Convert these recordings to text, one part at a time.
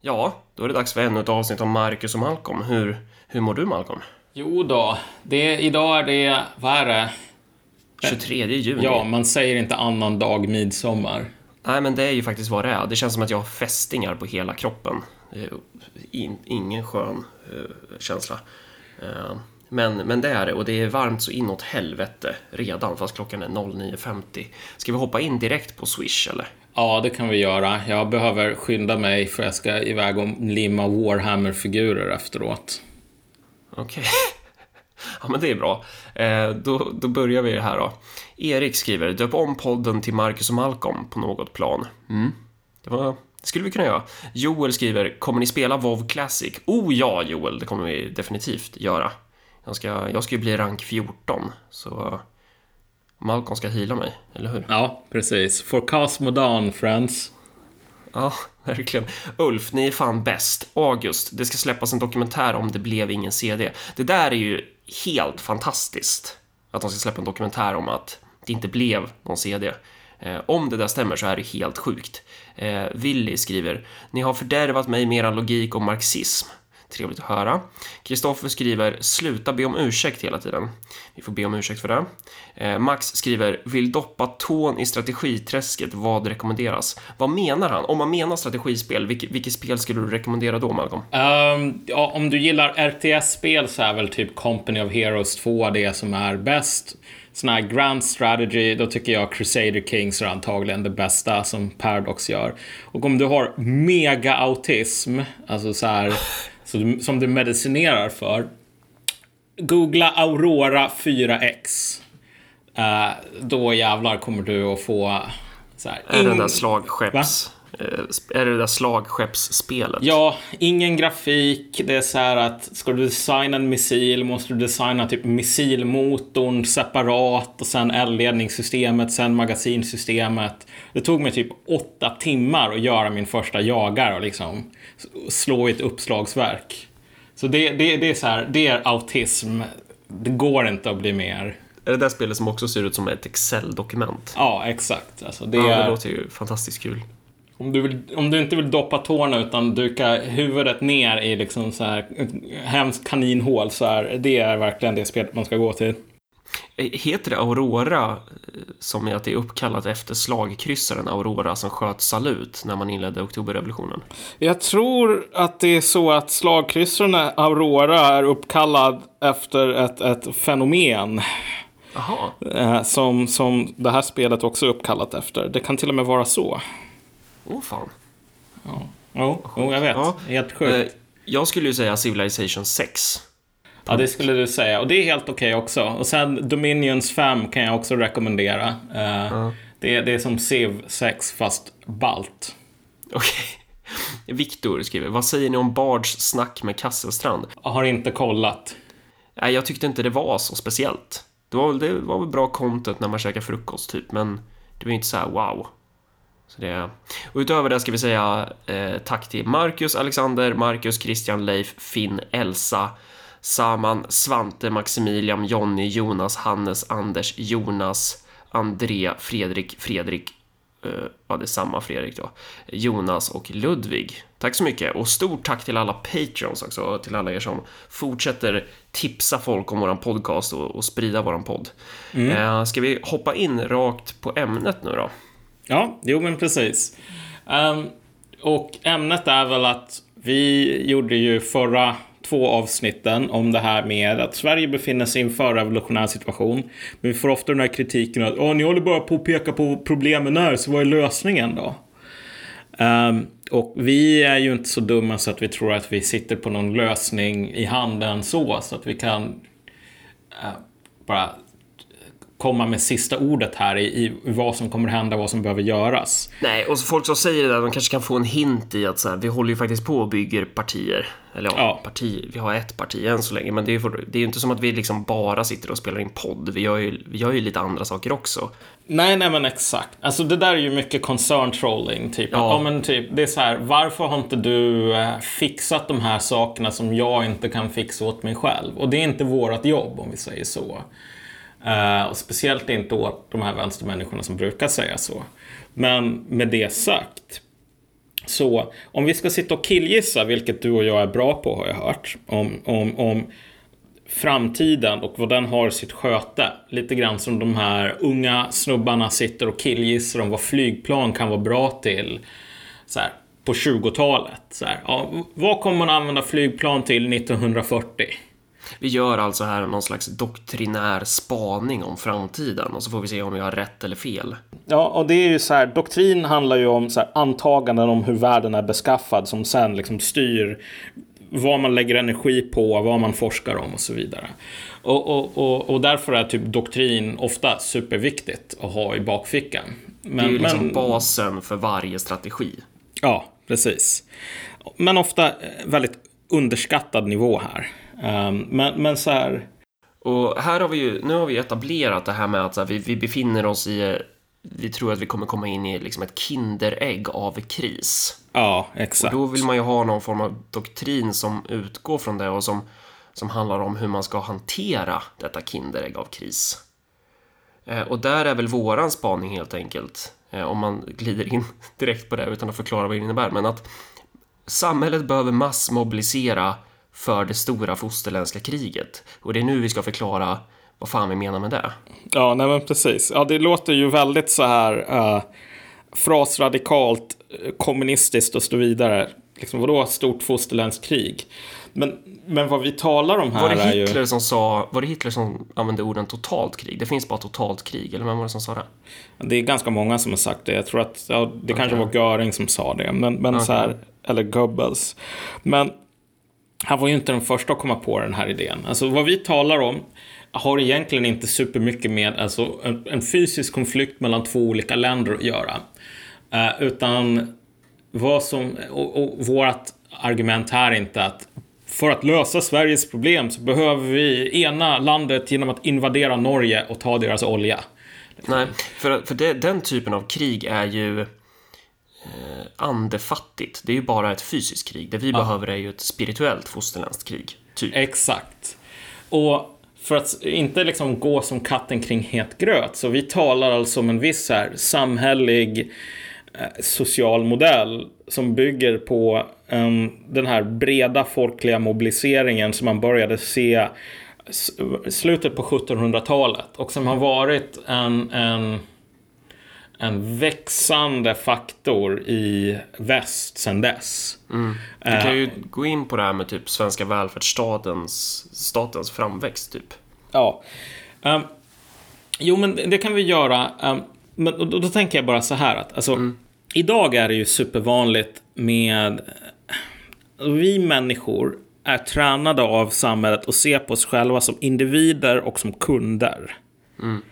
Ja, då är det dags för ännu ett avsnitt om Marcus och Malcolm. Hur, hur mår du Malcolm? Jo då, det, idag är det, vad är det? 23 juni? Ja, man säger inte annan dag midsommar. Nej, men det är ju faktiskt vad det är. Det känns som att jag har fästingar på hela kroppen. In, ingen skön uh, känsla. Uh, men, men det är det och det är varmt så inåt helvete redan fast klockan är 09.50. Ska vi hoppa in direkt på Swish eller? Ja, det kan vi göra. Jag behöver skynda mig för jag ska iväg och limma Warhammer-figurer efteråt. Okej. Okay. Ja, men det är bra. Eh, då, då börjar vi här då. Erik skriver, döp om podden till Marcus och Malcolm på något plan. Mm. Det, var, det skulle vi kunna göra. Joel skriver, kommer ni spela WoW Classic? Oh ja, Joel, det kommer vi definitivt göra. Jag ska, jag ska ju bli rank 14, så Malcolm ska hila mig, eller hur? Ja, precis. For Cosmodan, friends. Ja, verkligen. Ulf, ni är fan bäst. August, det ska släppas en dokumentär om Det blev ingen CD. Det där är ju helt fantastiskt. Att de ska släppa en dokumentär om att det inte blev någon CD. Eh, om det där stämmer så är det helt sjukt. Eh, Willy skriver, ni har fördärvat mig med er logik och marxism. Trevligt att höra. Kristoffer skriver “Sluta be om ursäkt hela tiden”. Vi får be om ursäkt för det. Eh, Max skriver “Vill doppa tån i strategiträsket, vad rekommenderas?” Vad menar han? Om man menar strategispel, vilket, vilket spel skulle du rekommendera då, Malcolm? Um, ja, om du gillar RTS-spel så är väl typ Company of Heroes 2 det som är bäst. Sån här Grand Strategy, då tycker jag Crusader Kings är antagligen det bästa som Paradox gör. Och om du har mega autism, alltså så här du, som du medicinerar för. Googla Aurora 4X. Uh, eh, då jävlar kommer du att få... Så här, är det den där slagskepps... Eh, är det det där slagskeppsspelet? Ja, ingen grafik. Det är så här att ska du designa en missil måste du designa typ missilmotorn separat och sen eldledningssystemet, sen magasinsystemet. Det tog mig typ åtta timmar att göra min första jagare och liksom slå i ett uppslagsverk. Så det, det, det är så här, det är autism. Det går inte att bli mer. Är det där spelet som också ser ut som ett Excel-dokument? Ja, exakt. Alltså det, ja, är... det låter ju fantastiskt kul. Om du, vill, om du inte vill doppa tårna utan duka huvudet ner i liksom så här hemskt kaninhål så är det är verkligen det spelet man ska gå till. Eh, heter det Aurora som är att det är uppkallat efter slagkryssaren Aurora som sköt salut när man inledde oktoberrevolutionen? Jag tror att det är så att slagkryssaren Aurora är uppkallad efter ett, ett fenomen. Aha. Eh, som, som det här spelet också är uppkallat efter. Det kan till och med vara så. Åh oh, fan. Ja, jo, oh, jag vet. Ja. Helt sjukt. Eh, jag skulle ju säga Civilization 6. Ja, det skulle du säga. Och det är helt okej okay också. Och sen Dominions 5 kan jag också rekommendera. Uh, uh. Det, det är som Civ 6 fast balt. Okej. Okay. Viktor skriver, vad säger ni om Bards snack med Kasselstrand? Jag har inte kollat. Nej, jag tyckte inte det var så speciellt. Det var, det var väl bra content när man käkar frukost typ, men det var inte så här wow. Så det, och utöver det ska vi säga eh, tack till Marcus, Alexander, Marcus, Christian, Leif, Finn, Elsa, Saman, Svante, Maximilian, Jonny, Jonas, Hannes, Anders, Jonas, André, Fredrik, Fredrik, uh, ja det är samma Fredrik då, Jonas och Ludvig. Tack så mycket och stort tack till alla Patreons också, till alla er som fortsätter tipsa folk om våran podcast och, och sprida våran podd. Mm. Uh, ska vi hoppa in rakt på ämnet nu då? Ja, jo men precis. Um, och ämnet är väl att vi gjorde ju förra två avsnitten om det här med att Sverige befinner sig i en förrevolutionär situation. Men vi får ofta den här kritiken att Åh, ni håller bara på att peka på problemen här, så vad är lösningen då? Um, och vi är ju inte så dumma så att vi tror att vi sitter på någon lösning i handen så, så att vi kan uh, bara komma med sista ordet här i, i vad som kommer hända, vad som behöver göras. Nej, och folk som säger det där, de kanske kan få en hint i att så här, vi håller ju faktiskt på och bygger partier. Eller ja, ja. Parti, vi har ett parti än så länge, men det är, ju, det är ju inte som att vi liksom bara sitter och spelar in podd. Vi gör ju, vi gör ju lite andra saker också. Nej, nej men exakt. Alltså det där är ju mycket concern trolling. Typ. Ja. ja men typ, det är så här, varför har inte du eh, fixat de här sakerna som jag inte kan fixa åt mig själv? Och det är inte vårt jobb om vi säger så. Uh, och speciellt inte åt de här vänstermänniskorna som brukar säga så. Men med det sagt Så om vi ska sitta och killgissa, vilket du och jag är bra på har jag hört, om, om, om framtiden och vad den har sitt sköte. Lite grann som de här unga snubbarna sitter och killgissar om vad flygplan kan vara bra till. Så här, på 20-talet. Så här, ja, vad kommer man använda flygplan till 1940? Vi gör alltså här någon slags doktrinär spaning om framtiden och så får vi se om vi har rätt eller fel. Ja, och det är ju så här, doktrin handlar ju om så här, antaganden om hur världen är beskaffad som sen liksom styr vad man lägger energi på, vad man forskar om och så vidare. Och, och, och, och därför är typ doktrin ofta superviktigt att ha i bakfickan. Men, det är liksom men, basen för varje strategi. Ja, precis. Men ofta väldigt underskattad nivå här. Um, men, men så här... Och här har vi ju, nu har vi etablerat det här med att här, vi, vi befinner oss i vi tror att vi kommer komma in i liksom ett kinderägg av kris. Ja, exakt. Och då vill man ju ha någon form av doktrin som utgår från det och som, som handlar om hur man ska hantera detta kinderägg av kris. Eh, och där är väl våran spaning helt enkelt, eh, om man glider in direkt på det utan att förklara vad det innebär, men att samhället behöver massmobilisera för det stora fosterländska kriget. Och det är nu vi ska förklara vad fan vi menar med det. Ja, nej men precis. Ja, det låter ju väldigt så här uh, frasradikalt, eh, kommunistiskt och så vidare. Liksom, vadå stort fosterländskt krig? Men, men vad vi talar om här var det Hitler är ju... Som sa, var det Hitler som använde orden totalt krig? Det finns bara totalt krig, eller vem var det som sa det? Det är ganska många som har sagt det. Jag tror att ja, det okay. kanske var Göring som sa det. Men, men okay. så här, eller Goebbels. Men han var ju inte den första att komma på den här idén. Alltså vad vi talar om har egentligen inte supermycket med alltså, en, en fysisk konflikt mellan två olika länder att göra. Uh, utan vad som, och, och vårt argument här är inte att för att lösa Sveriges problem så behöver vi ena landet genom att invadera Norge och ta deras olja. Nej, för, för det, den typen av krig är ju andefattigt. Det är ju bara ett fysiskt krig. Det vi ja. behöver är ju ett spirituellt fosterländskt krig. Typ. Exakt. Och för att inte liksom gå som katten kring het gröt. Så vi talar alltså om en viss här samhällelig eh, social modell som bygger på um, den här breda folkliga mobiliseringen som man började se slutet på 1700-talet och som har varit en, en, en växande faktor i väst sedan dess. Mm. Du kan ju uh, gå in på det här med typ svenska välfärdsstatens statens framväxt typ. Ja. Um, jo, men det kan vi göra. Um, men då, då, tänker jag bara så här att alltså, mm. idag är det ju supervanligt med vi människor är tränade av samhället att se på oss själva som individer och som kunder. Mm.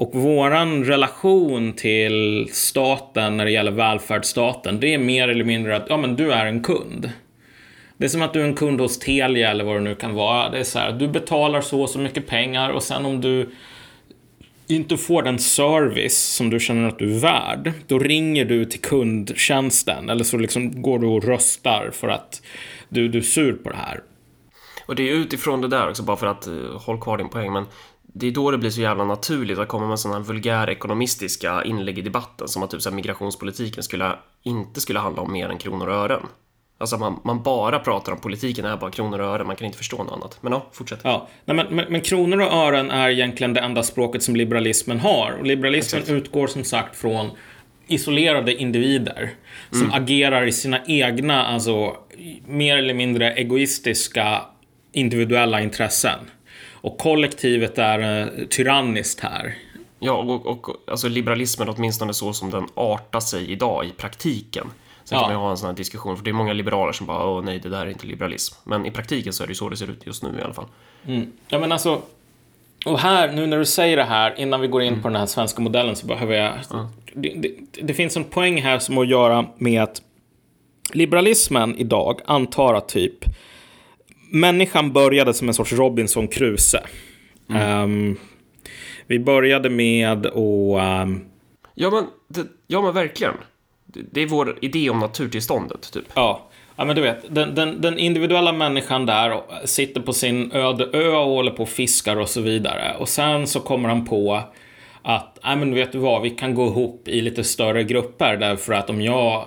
Och våran relation till staten när det gäller välfärdsstaten, det är mer eller mindre att ja, men du är en kund. Det är som att du är en kund hos Telia eller vad det nu kan vara. Det är så här, du betalar så och så mycket pengar och sen om du inte får den service som du känner att du är värd, då ringer du till kundtjänsten eller så liksom går du och röstar för att du, du är sur på det här. Och det är utifrån det där också, bara för att uh, håll kvar din poäng, men det är då det blir så jävla naturligt att komma med sådana här vulgära ekonomistiska inlägg i debatten som att typ så migrationspolitiken skulle, inte skulle handla om mer än kronor och ören. Alltså man, man bara pratar om politiken är bara kronor och ören, man kan inte förstå något annat. Men ja, fortsätt. Ja, nej, men, men, men, kronor och ören är egentligen det enda språket som liberalismen har. Och liberalismen Exakt. utgår som sagt från isolerade individer som mm. agerar i sina egna, alltså mer eller mindre egoistiska individuella intressen. Och kollektivet är uh, tyranniskt här. Ja, och, och alltså liberalismen åtminstone så som den artar sig idag i praktiken Sen ja. kan man ju ha en sån här diskussion, för det är många liberaler som bara åh nej, det där är inte liberalism. Men i praktiken så är det ju så det ser ut just nu i alla fall. Mm. Ja, men alltså, och här, nu när du säger det här, innan vi går in mm. på den här svenska modellen så behöver jag... Mm. Det, det, det, finns en poäng här som har att göra med att liberalismen idag antar att typ människan började som en sorts Robinson Crusoe. Um, vi började med att... Um, ja, men, det, ja, men verkligen. Det är vår idé om naturtillståndet, typ. Ja. Ja, men du vet, den, den, den, individuella människan där sitter på sin öde ö och håller på och fiskar och så vidare. Och sen så kommer han på att, nej men vet du vad, vi kan gå ihop i lite större grupper därför att om jag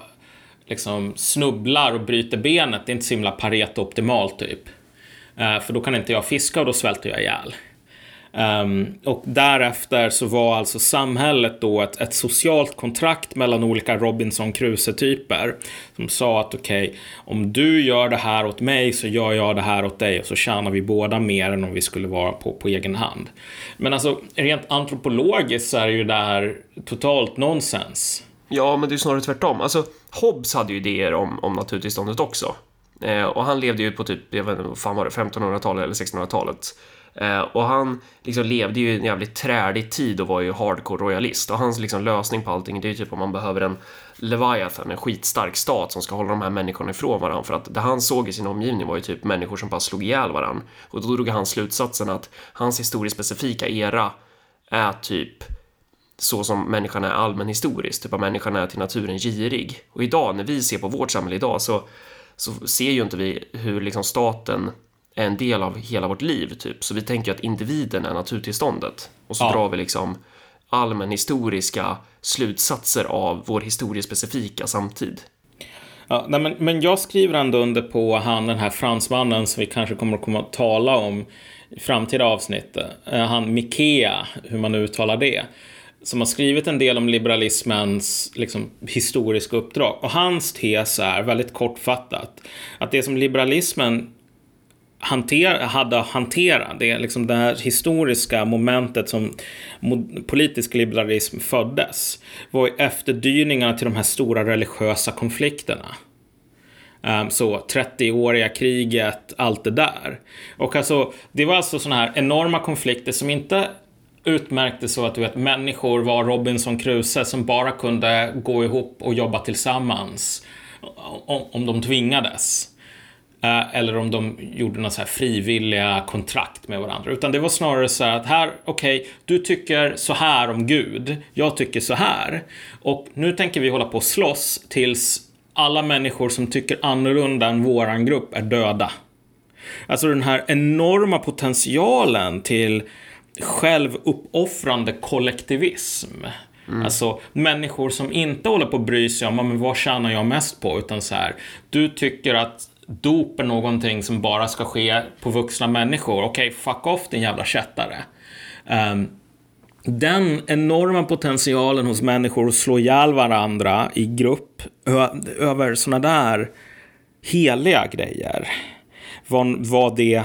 liksom snubblar och bryter benet, det är inte så himla Pareto-optimalt typ. Uh, för då kan inte jag fiska och då svälter jag ihjäl. Um, och därefter så var alltså samhället då ett, ett socialt kontrakt mellan olika Robinson Crusoe-typer. Som sa att okej, okay, om du gör det här åt mig så gör jag det här åt dig och så tjänar vi båda mer än om vi skulle vara på, på egen hand. Men alltså rent antropologiskt så är det ju det här totalt nonsens. Ja, men det är snarare tvärtom. Alltså, Hobbes hade ju idéer om, om naturtillståndet också. Eh, och han levde ju på typ, jag vet inte, vad fan var det, 1500-talet eller 1600-talet. Eh, och han liksom levde ju i en jävligt trälig tid och var ju hardcore royalist. Och hans liksom lösning på allting, det är ju typ om man behöver en Leviathan, en skitstark stat som ska hålla de här människorna ifrån varandra. För att det han såg i sin omgivning var ju typ människor som bara slog ihjäl varandra. Och då drog han slutsatsen att hans historiespecifika era är typ så som människan är allmänhistoriskt, typ att människan är till naturen girig. Och idag, när vi ser på vårt samhälle idag, så, så ser ju inte vi hur liksom staten är en del av hela vårt liv, typ. Så vi tänker att individen är naturtillståndet. Och så ja. drar vi liksom allmänhistoriska slutsatser av vår historiespecifika samtid. Ja, nej, men, men jag skriver ändå under på han, den här fransmannen som vi kanske kommer att komma att tala om i framtida avsnitt. Eh, han Mikea, hur man uttalar det. Som har skrivit en del om liberalismens liksom, historiska uppdrag. Och hans tes är, väldigt kortfattat, att det som liberalismen hanter, hade att hantera. Det är liksom det här historiska momentet som politisk liberalism föddes. Var efterdyningarna till de här stora religiösa konflikterna. Ehm, så 30-åriga kriget, allt det där. Och alltså, det var alltså sådana här enorma konflikter som inte utmärkte så att du vet, människor var Robinson Crusoe som bara kunde gå ihop och jobba tillsammans om, om de tvingades. Eh, eller om de gjorde några så här frivilliga kontrakt med varandra. Utan det var snarare så här att här, okej, okay, du tycker så här om Gud, jag tycker så här. Och nu tänker vi hålla på och slåss tills alla människor som tycker annorlunda än våran grupp är döda. Alltså den här enorma potentialen till självuppoffrande kollektivism. Mm. Alltså människor som inte håller på att bry sig om men vad tjänar jag mest på? Utan så här, du tycker att dop är någonting som bara ska ske på vuxna människor. Okej, okay, fuck off din jävla kättare. Um, den enorma potentialen hos människor att slå ihjäl varandra i grupp över sådana där heliga grejer var, var det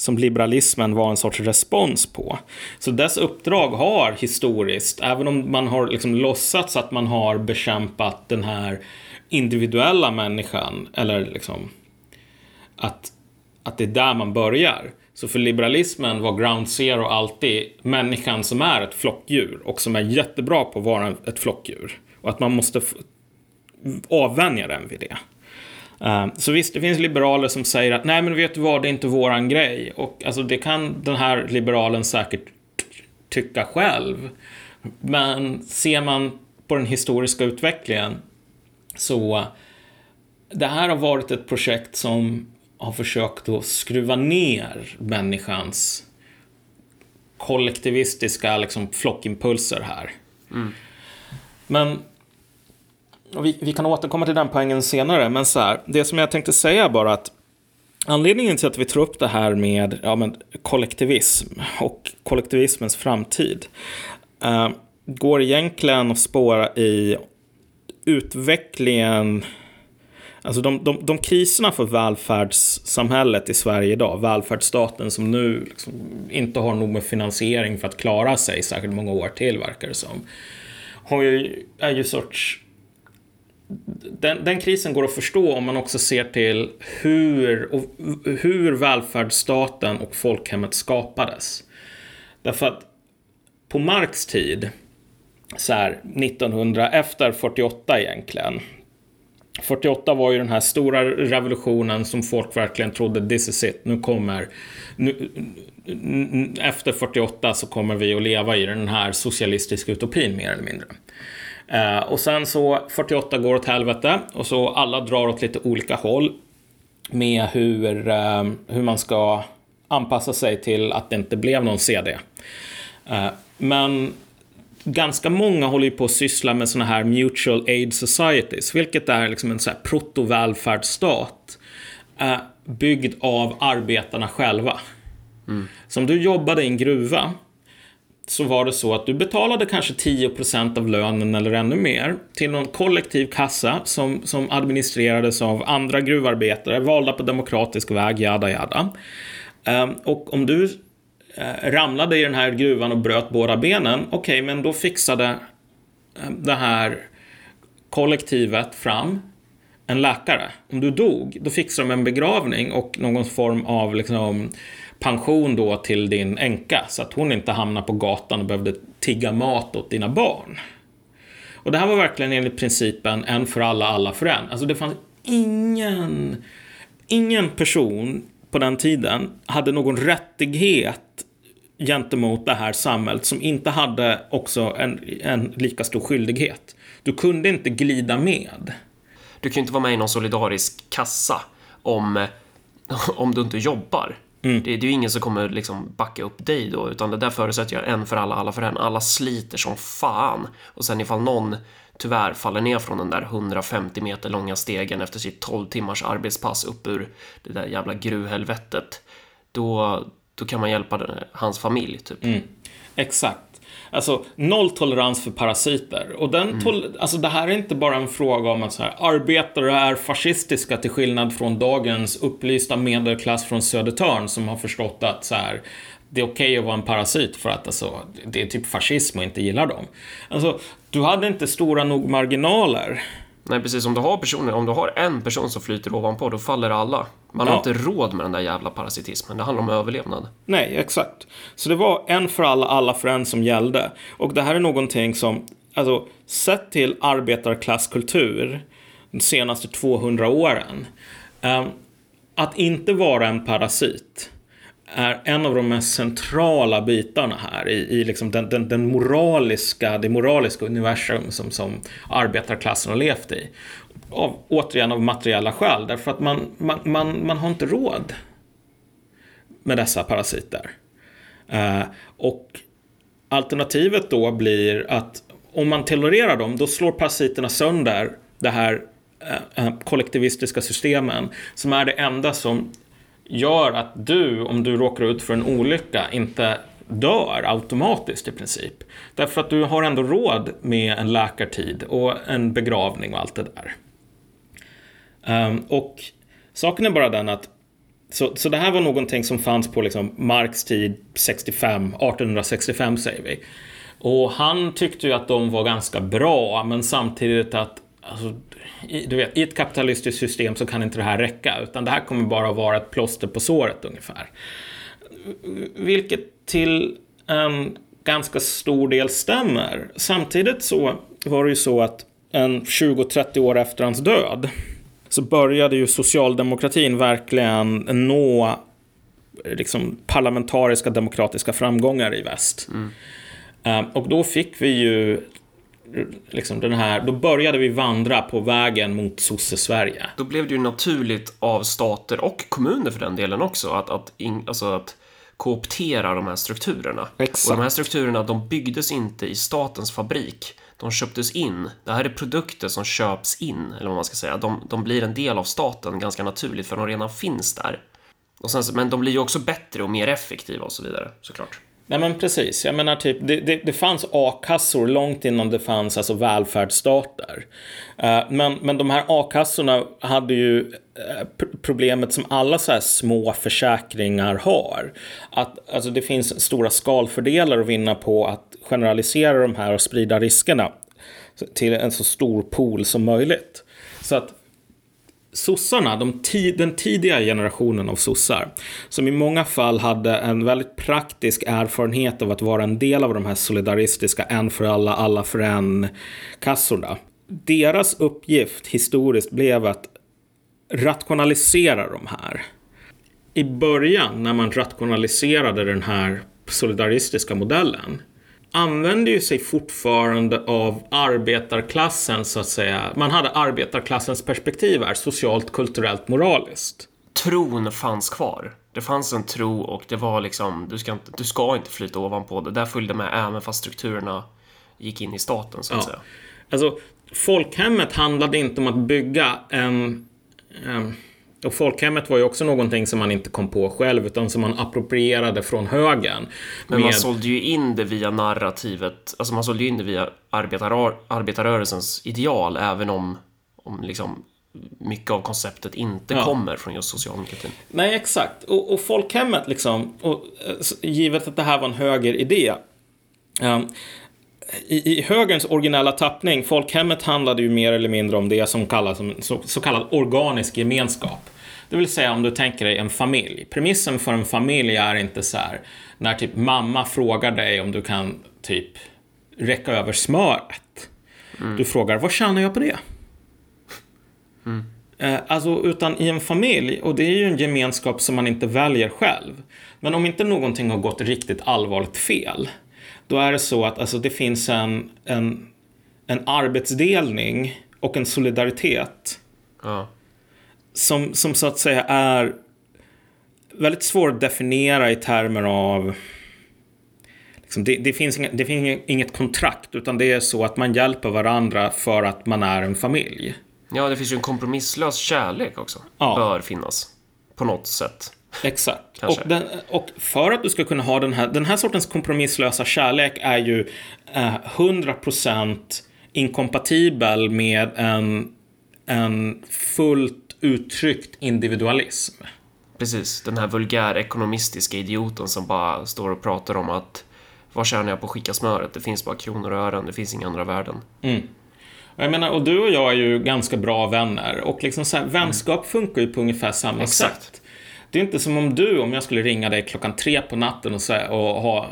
som liberalismen var en sorts respons på. Så dess uppdrag har historiskt, även om man har liksom låtsats att man har bekämpat den här individuella människan, eller liksom att, att det är där man börjar. Så för liberalismen var ground zero alltid människan som är ett flockdjur och som är jättebra på att vara ett flockdjur. Och att man måste avvänja den vid det. Uh, så visst, det finns liberaler som säger att nej men vet du vad, det är inte våran grej. Och alltså det kan den här liberalen säkert tycka själv. Men ser man på den historiska utvecklingen så det här har varit ett projekt som har försökt att skruva ner människans kollektivistiska liksom, flockimpulser här. Mm. Men vi, vi, kan återkomma till den poängen senare, men så här, det som jag tänkte säga bara att anledningen till att vi tar upp det här med ja, men, kollektivism och kollektivismens framtid eh, går egentligen att spåra i utvecklingen. Alltså de, de, de kriserna för välfärdssamhället i Sverige idag, välfärdsstaten som nu liksom inte har nog med finansiering för att klara sig särskilt många år till verkar det som, har ju, är ju sorts den, den, krisen går att förstå om man också ser till hur, och, hur välfärdsstaten och folkhemmet skapades. Därför att på Marx tid, så här 1900, efter 48 egentligen, 48 var ju den här stora revolutionen som folk verkligen trodde this is it, nu kommer nu, efter 48 så kommer vi att leva i den här socialistiska utopin mer eller mindre. Eh, och sen så 48 går åt helvete och så alla drar åt lite olika håll med hur, eh, hur man ska anpassa sig till att det inte blev någon CD. Eh, men ganska många håller ju på att syssla med såna här mutual aid societies, vilket är liksom en så här proto-välfärdsstat eh, byggd av arbetarna själva. Mm. Så om du jobbade i en gruva så var det så att du betalade kanske 10% av lönen eller ännu mer till någon kollektiv kassa som, som administrerades av andra gruvarbetare valda på demokratisk väg, jada jada. Ehm, och om du eh, ramlade i den här gruvan och bröt båda benen, okej, okay, men då fixade ehm, det här kollektivet fram en läkare. Om du dog, då fixade de en begravning och någon form av liksom, pension då till din änka så att hon inte hamnar på gatan och behövde tigga mat åt dina barn. Och det här var verkligen enligt principen en för alla, alla för en. Alltså det fanns ingen, ingen person på den tiden hade någon rättighet gentemot det här samhället som inte hade också en, en lika stor skyldighet. Du kunde inte glida med. Du kan ju inte vara med i någon solidarisk kassa om, om du inte jobbar. Mm. Det, det, är ju ingen som kommer liksom backa upp dig då, utan det där förutsätter jag en för alla, alla för en. Alla sliter som fan. Och sen ifall någon tyvärr faller ner från den där 150 meter långa stegen efter sitt 12 timmars arbetspass upp ur det där jävla gruvhelvetet, då, då kan man hjälpa hans familj, typ. Mm. Exakt. Alltså nolltolerans för parasiter. Och den mm. alltså, det här är inte bara en fråga om att så här, arbetare är fascistiska till skillnad från dagens upplysta medelklass från Södertörn som har förstått att så här, det är okej okay att vara en parasit för att alltså, det är typ fascism och inte gillar dem. Alltså, du hade inte stora nog marginaler Nej, precis. Om du har personer, om du har en person som flyter ovanpå, då faller alla. Man har inte råd med den där jävla parasitismen. Det handlar om överlevnad. Nej, exakt. Så det var en för alla, alla för en som gällde. Och det här är någonting som, alltså, sett till arbetarklasskultur de senaste 200 åren. Um, att inte vara en parasit är en av de mest centrala bitarna här i, i liksom den, den, den, moraliska, det moraliska universum som, som arbetarklassen har levt i. Av, återigen av materiella skäl, därför att man, man, man, man har inte råd med dessa parasiter. Eh, och alternativet då blir att om man tolererar dem, då slår parasiterna sönder det här eh, eh kollektivistiska systemen som är det enda som gör att du, om du råkar ut för en olycka, inte dör automatiskt i princip. Därför att du har ändå råd med en läkartid och en begravning och allt det där. Um, och saken är bara den att så, så det här var någonting som fanns på liksom Marx tid 65, 1865 säger vi. Och han tyckte ju att de var ganska bra, men samtidigt att alltså, i, du vet, i ett kapitalistiskt system så kan inte det här räcka, utan det här kommer bara vara ett plåster på såret ungefär. Vilket till en ganska stor del stämmer. Samtidigt så var det ju så att en 20-30 år efter hans död så började ju socialdemokratin verkligen nå liksom parlamentariska demokratiska framgångar i väst. Mm. Um, och då fick vi ju liksom den här, då började vi vandra på vägen mot sosse-Sverige. Då blev det ju naturligt av stater och kommuner för den delen också att, att, in, alltså att kooptera de här strukturerna. Exakt. Och de här strukturerna, de byggdes inte i statens fabrik. De köptes in. Det här är produkter som köps in, eller vad man ska säga. De, de blir en del av staten ganska naturligt för de redan finns där. Och sen, men de blir ju också bättre och mer effektiva och så vidare, såklart. Nej men precis, jag menar typ det, det, det fanns a-kassor långt innan det fanns alltså välfärdsstater. Uh, men, men de här a-kassorna hade ju uh, problemet som alla så här små försäkringar har. Att alltså, det finns stora skalfördelar att vinna på att generalisera de här och sprida riskerna till en så stor pool som möjligt. Så att sossarna, de den tidiga generationen av sossar, som i många fall hade en väldigt praktisk erfarenhet av att vara en del av de här solidaristiska en för alla, alla för en-kassorna. Deras uppgift historiskt blev att rationalisera de här. I början, när man rationaliserade den här solidaristiska modellen, använde ju sig fortfarande av arbetarklassen så att säga. Man hade arbetarklassens perspektiv här, socialt, kulturellt, moraliskt. Tron fanns kvar. Det fanns en tro och det var liksom, du ska inte, du ska inte flyta ovanpå det. Där följde med även fast strukturerna gick in i staten så att Ja. säga. Alltså, folkhemmet handlade inte om att bygga en... ehm, och folkhemmet var ju också någonting som man inte kom på själv, utan som man approprierade från högern. Men man med- sålde ju in det via narrativet, alltså man sålde ju in det via arbetarrör, arbetarrörelsens ideal, även om, om liksom mycket av konceptet inte Ja. kommer från just socialdemokratin. Nej, exakt. Och, och folkhemmet, liksom, och, eh, givet att det här var en högeridé. Um, i, I högerns originella tappning, folkhemmet handlade ju mer eller mindre om det som kallas som så, så kallad organisk gemenskap. Det vill säga om du tänker dig en familj. Premissen för en familj är inte så här när typ mamma frågar dig om du kan typ räcka över smöret. Du frågar, vad tjänar jag på det? Eh, Alltså, utan i en familj, och det är ju en gemenskap som man inte väljer själv. Men om inte någonting har gått riktigt allvarligt fel, då är det så att alltså, det finns en, en, en arbetsdelning och en solidaritet Ja. som, som så att säga är väldigt svår att definiera i termer av liksom, det, det, finns inget, det finns inget- kontrakt, utan det är så att man hjälper varandra för att man är en familj. ja, det finns ju en kompromisslös kärlek också. Ja. Bör finnas. På något sätt. Exakt. Och, den, och för att du ska kunna ha den här, den här sortens kompromisslösa kärlek är ju eh, 100% inkompatibel med en, en fullt uttryckt individualism. Precis, den här vulgär ekonomistiska idioten som bara står och pratar om att vad tjänar jag på att skicka smöret? Det finns bara kronor och ören, det finns inga andra värden. Och Jag menar, och du och jag är ju ganska bra vänner och liksom så här, vänskap funkar ju på ungefär samma Exakt. sätt. Det är inte som om du, om jag skulle ringa dig klockan tre på natten och, säga, och ha,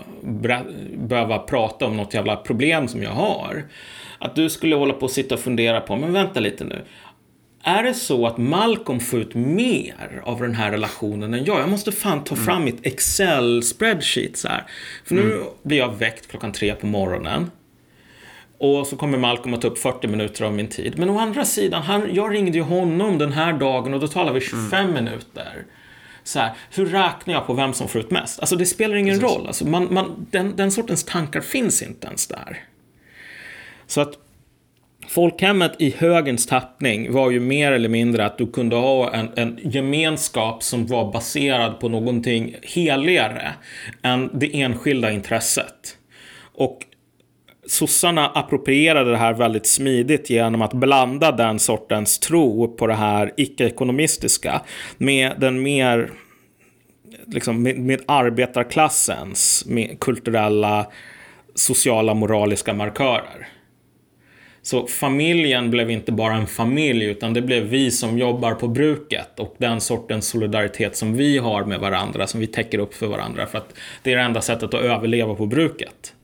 behöva prata om något jävla problem som jag har. Att du skulle hålla på och sitta och fundera på, men vänta lite nu. Är det så att Malcolm får ut mer av den här relationen än jag? Jag måste fan ta fram mitt Excel-spreadsheet så här. För nu blir jag väckt klockan tre på morgonen. Och så kommer Malcolm att ta upp 40 minuter av min tid. Men å andra sidan, han, jag ringde ju honom den här dagen och då talar vi 25 minuter. Så här, hur räknar jag på vem som får ut mest? Alltså det spelar ingen roll. Alltså, man, man, den, den sortens tankar finns inte ens där. Så att folkhemmet i högerns tappning var ju mer eller mindre att du kunde ha en, en gemenskap som var baserad på någonting heligare än det enskilda intresset. Och sossarna approprierade det här väldigt smidigt genom att blanda den sortens tro på det här icke-ekonomistiska med den mer liksom med, med arbetarklassens med kulturella, sociala, moraliska markörer. Så familjen blev inte bara en familj, utan det blev vi som jobbar på bruket och den sortens solidaritet som vi har med varandra, som vi täcker upp för varandra, för att det är det enda sättet att överleva på bruket.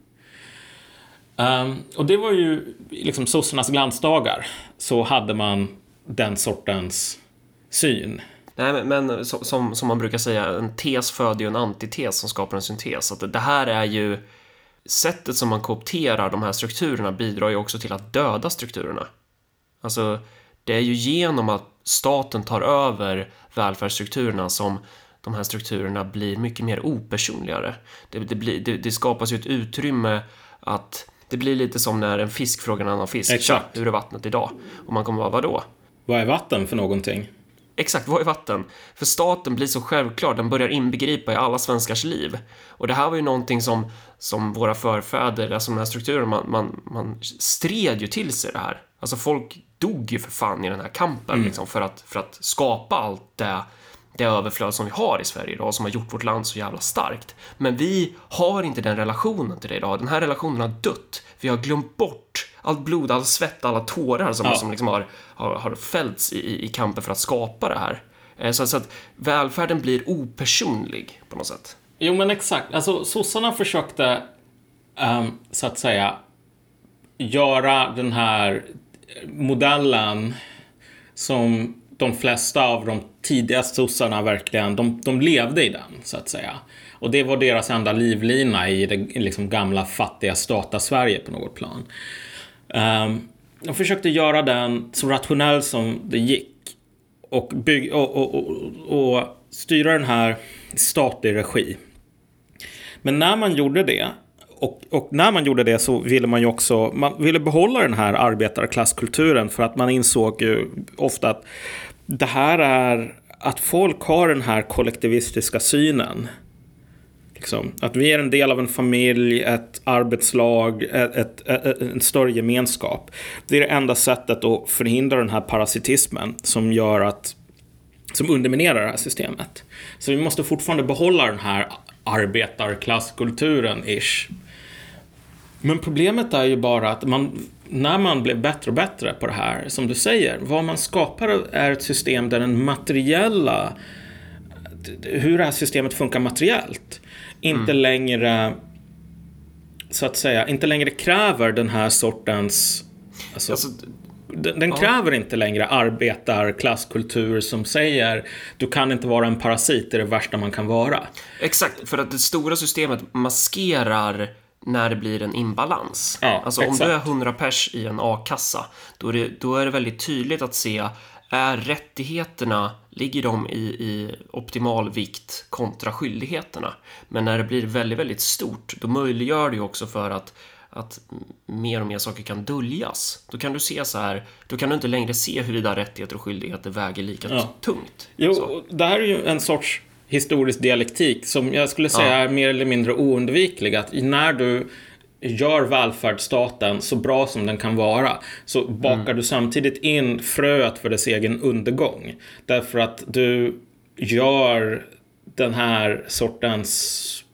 Um, och det var ju liksom sossarnas glansdagar, så hade man den sortens syn. Nej, men, men som, som, som man brukar säga, en tes föder ju en antites som skapar en syntes. Att det här är ju... Sättet som man koopterar de här strukturerna bidrar ju också till att döda strukturerna. Alltså, det är ju genom att staten tar över välfärdsstrukturerna som de här strukturerna blir mycket mer opersonligare. Det, det, blir, det, det skapas ju ett utrymme att... Det blir lite som när en fisk frågar en annan fisk. Exakt. "Tja, Hur är vattnet idag? Och man kommer vara, vadå? Vad är vatten för någonting? Exakt, vad är vatten? För staten blir så självklar, den börjar inbegripa i alla svenskars liv. Och det här var ju någonting som, som våra förfäder, alltså de här strukturerna, man, man, man stred ju till sig det här. Alltså folk dog ju för fan i den här kampen liksom, för, att, för att skapa allt det, det överflöd som vi har i Sverige idag, som har gjort vårt land så jävla starkt. Men vi har inte den relationen till det idag. Den här relationen har dött. Vi har glömt bort allt blod, all svett, alla tårar som, Ja. som liksom har, har, har fällts i, i- kampen för att skapa det här. Eh, Så, så att välfärden blir opersonlig på något sätt. Jo, men exakt. Alltså, sossarna försökte, ehm, så att säga, göra den här modellen som de flesta av de tidigaste sossarna verkligen, de, de levde i den, så att säga. Och det var deras enda livlina i det liksom gamla fattiga stata-Sverige på något plan. Um, de försökte göra den så rationell som det gick och, bygg, och, och, och, och styra den här i statlig regi. Men när man gjorde det och, och, när man gjorde det så ville man ju också man ville behålla den här arbetarklasskulturen för att man insåg ju ofta att det här är att folk har den här kollektivistiska synen. Liksom, att vi är en del av en familj, ett arbetslag, e, ett, ett, ett, en större gemenskap. Det är det enda sättet att förhindra den här parasitismen som gör att som underminerar det här systemet. Så vi måste fortfarande behålla den här arbetarklasskulturen, ish. Men problemet är ju bara att man, när man blev bättre och bättre på det här, som du säger, vad man skapar är ett system där den materiella, hur det här systemet funkar materiellt, inte mm. längre, så att säga, inte längre kräver den här sortens, alltså, alltså den, den kräver ja. inte längre arbetarklasskultur som säger du kan inte vara en parasit, det är det värsta man kan vara. Exakt, för att det stora systemet maskerar när det blir en imbalans. Ja, alltså exakt. om du är 100 pers i en a-kassa, då är, det, då är det väldigt tydligt att se är rättigheterna, ligger de i, i optimal vikt kontra skyldigheterna? Men när det blir väldigt, väldigt stort, då möjliggör det ju också för att att mer och mer saker kan döljas. Då kan du se så här, då kan du inte längre se huruvida rättigheter och skyldigheter väger lika ja. tungt. Jo, så. det här är ju en sorts historisk dialektik som jag skulle säga ja. är mer eller mindre oundviklig. Att när du gör välfärdsstaten så bra som den kan vara så bakar mm. du samtidigt in fröet för dess egen undergång. Därför att du gör den här sortens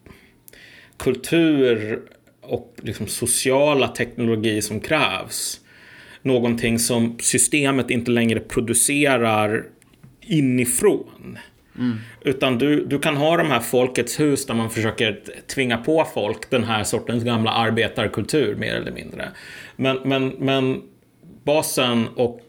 kultur och liksom sociala teknologi som krävs. Någonting som systemet inte längre producerar inifrån. Mm. Utan du, du kan ha de här Folkets hus där man försöker tvinga på folk den här sortens gamla arbetarkultur mer eller mindre. Men, men, men basen och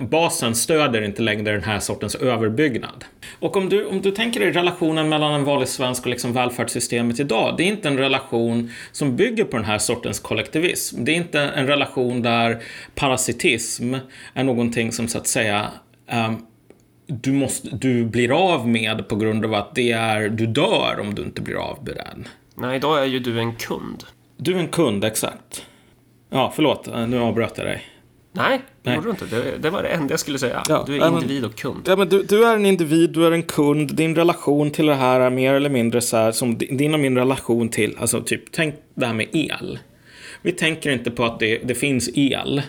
basen stöder inte längre den här sortens överbyggnad. Och om du, om du tänker dig relationen mellan en vanlig svensk och liksom välfärdssystemet idag. Det är inte en relation som bygger på den här sortens kollektivism. Det är inte en relation där parasitism är någonting som så att säga um, du, måste, du blir av med på grund av att det är, du dör om du inte blir av med den. Nej, idag är ju du en kund. Du är en kund, exakt. Ja, förlåt, nu avbröt jag dig. Nej, det Nej. gjorde du inte. Det, det, var det enda jag skulle säga. Ja, du är men, individ och kund. Ja, men du, du, är en individ, du är en kund. Din relation till det här är mer eller mindre så här som din och min relation till, alltså typ, tänk det här med el. Vi tänker inte på att det, det finns el.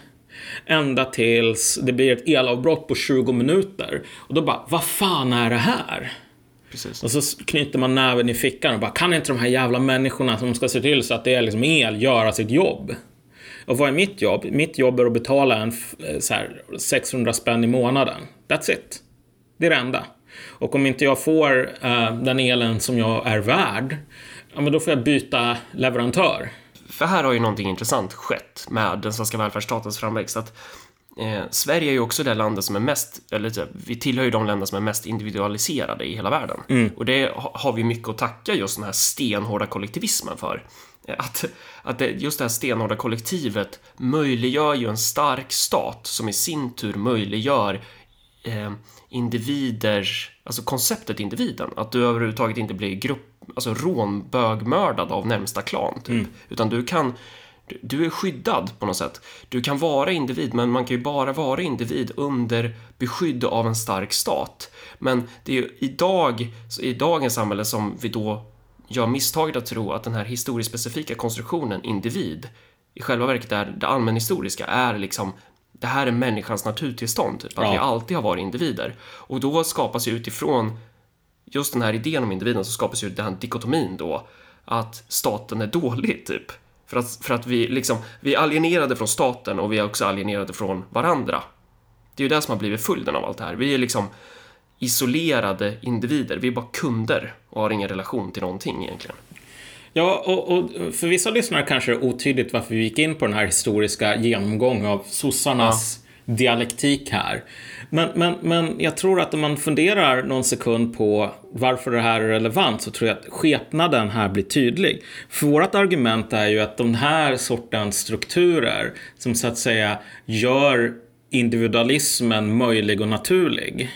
Ända tills det blir ett elavbrott på 20 minuter. Och då bara, vad fan är det här? Precis. Och så knyter man näven i fickan och bara, kan inte de här jävla människorna som ska se till så att det är liksom el göra sitt jobb? Och vad är mitt jobb? Mitt jobb är att betala en eh, så här, 600 spänn i månaden. That's it. Det är det enda. Och om inte jag får uh, den elen som jag är värd, ja, men då får jag byta leverantör. För här har ju någonting intressant skett med den svenska välfärdsstatens framväxt. Att, eh, Sverige är ju också det landet som är mest, eller vi tillhör ju de länder som är mest individualiserade i hela världen. Mm. Och det har vi mycket att tacka just den här stenhårda kollektivismen för att, att det, just det här stenhårda kollektivet möjliggör ju en stark stat som i sin tur möjliggör eh, individers, alltså konceptet individen, att du överhuvudtaget inte blir grupp, alltså rånbögmördad av närmsta klan, typ. Mm. utan du kan du är skyddad på något sätt. Du kan vara individ, men man kan ju bara vara individ under beskydd av en stark stat. Men det är ju idag, i dagens samhälle som vi då gör misstaget att tro att den här historiskt specifika konstruktionen individ i själva verket är det allmänhistoriska är liksom det här är människans naturtillstånd, typ, att ja. vi alltid har varit individer. Och då skapas ju utifrån just den här idén om individen så skapas ju den här dikotomin då att staten är dålig, typ. För att, för att vi liksom, vi är alienerade från staten och vi är också alienerade från varandra. Det är ju det som har blivit följden av allt det här. Vi är liksom isolerade individer. Vi är bara kunder och har ingen relation till någonting egentligen. Ja, och, och för vissa lyssnare kanske det är otydligt varför vi gick in på den här historiska genomgången av sossarnas ja. dialektik här. Men, men, men jag tror att om man funderar någon sekund på varför det här är relevant så tror jag att skepnaden här blir tydlig. För vårt argument är ju att de här sortens strukturer som så att säga gör individualismen möjlig och naturlig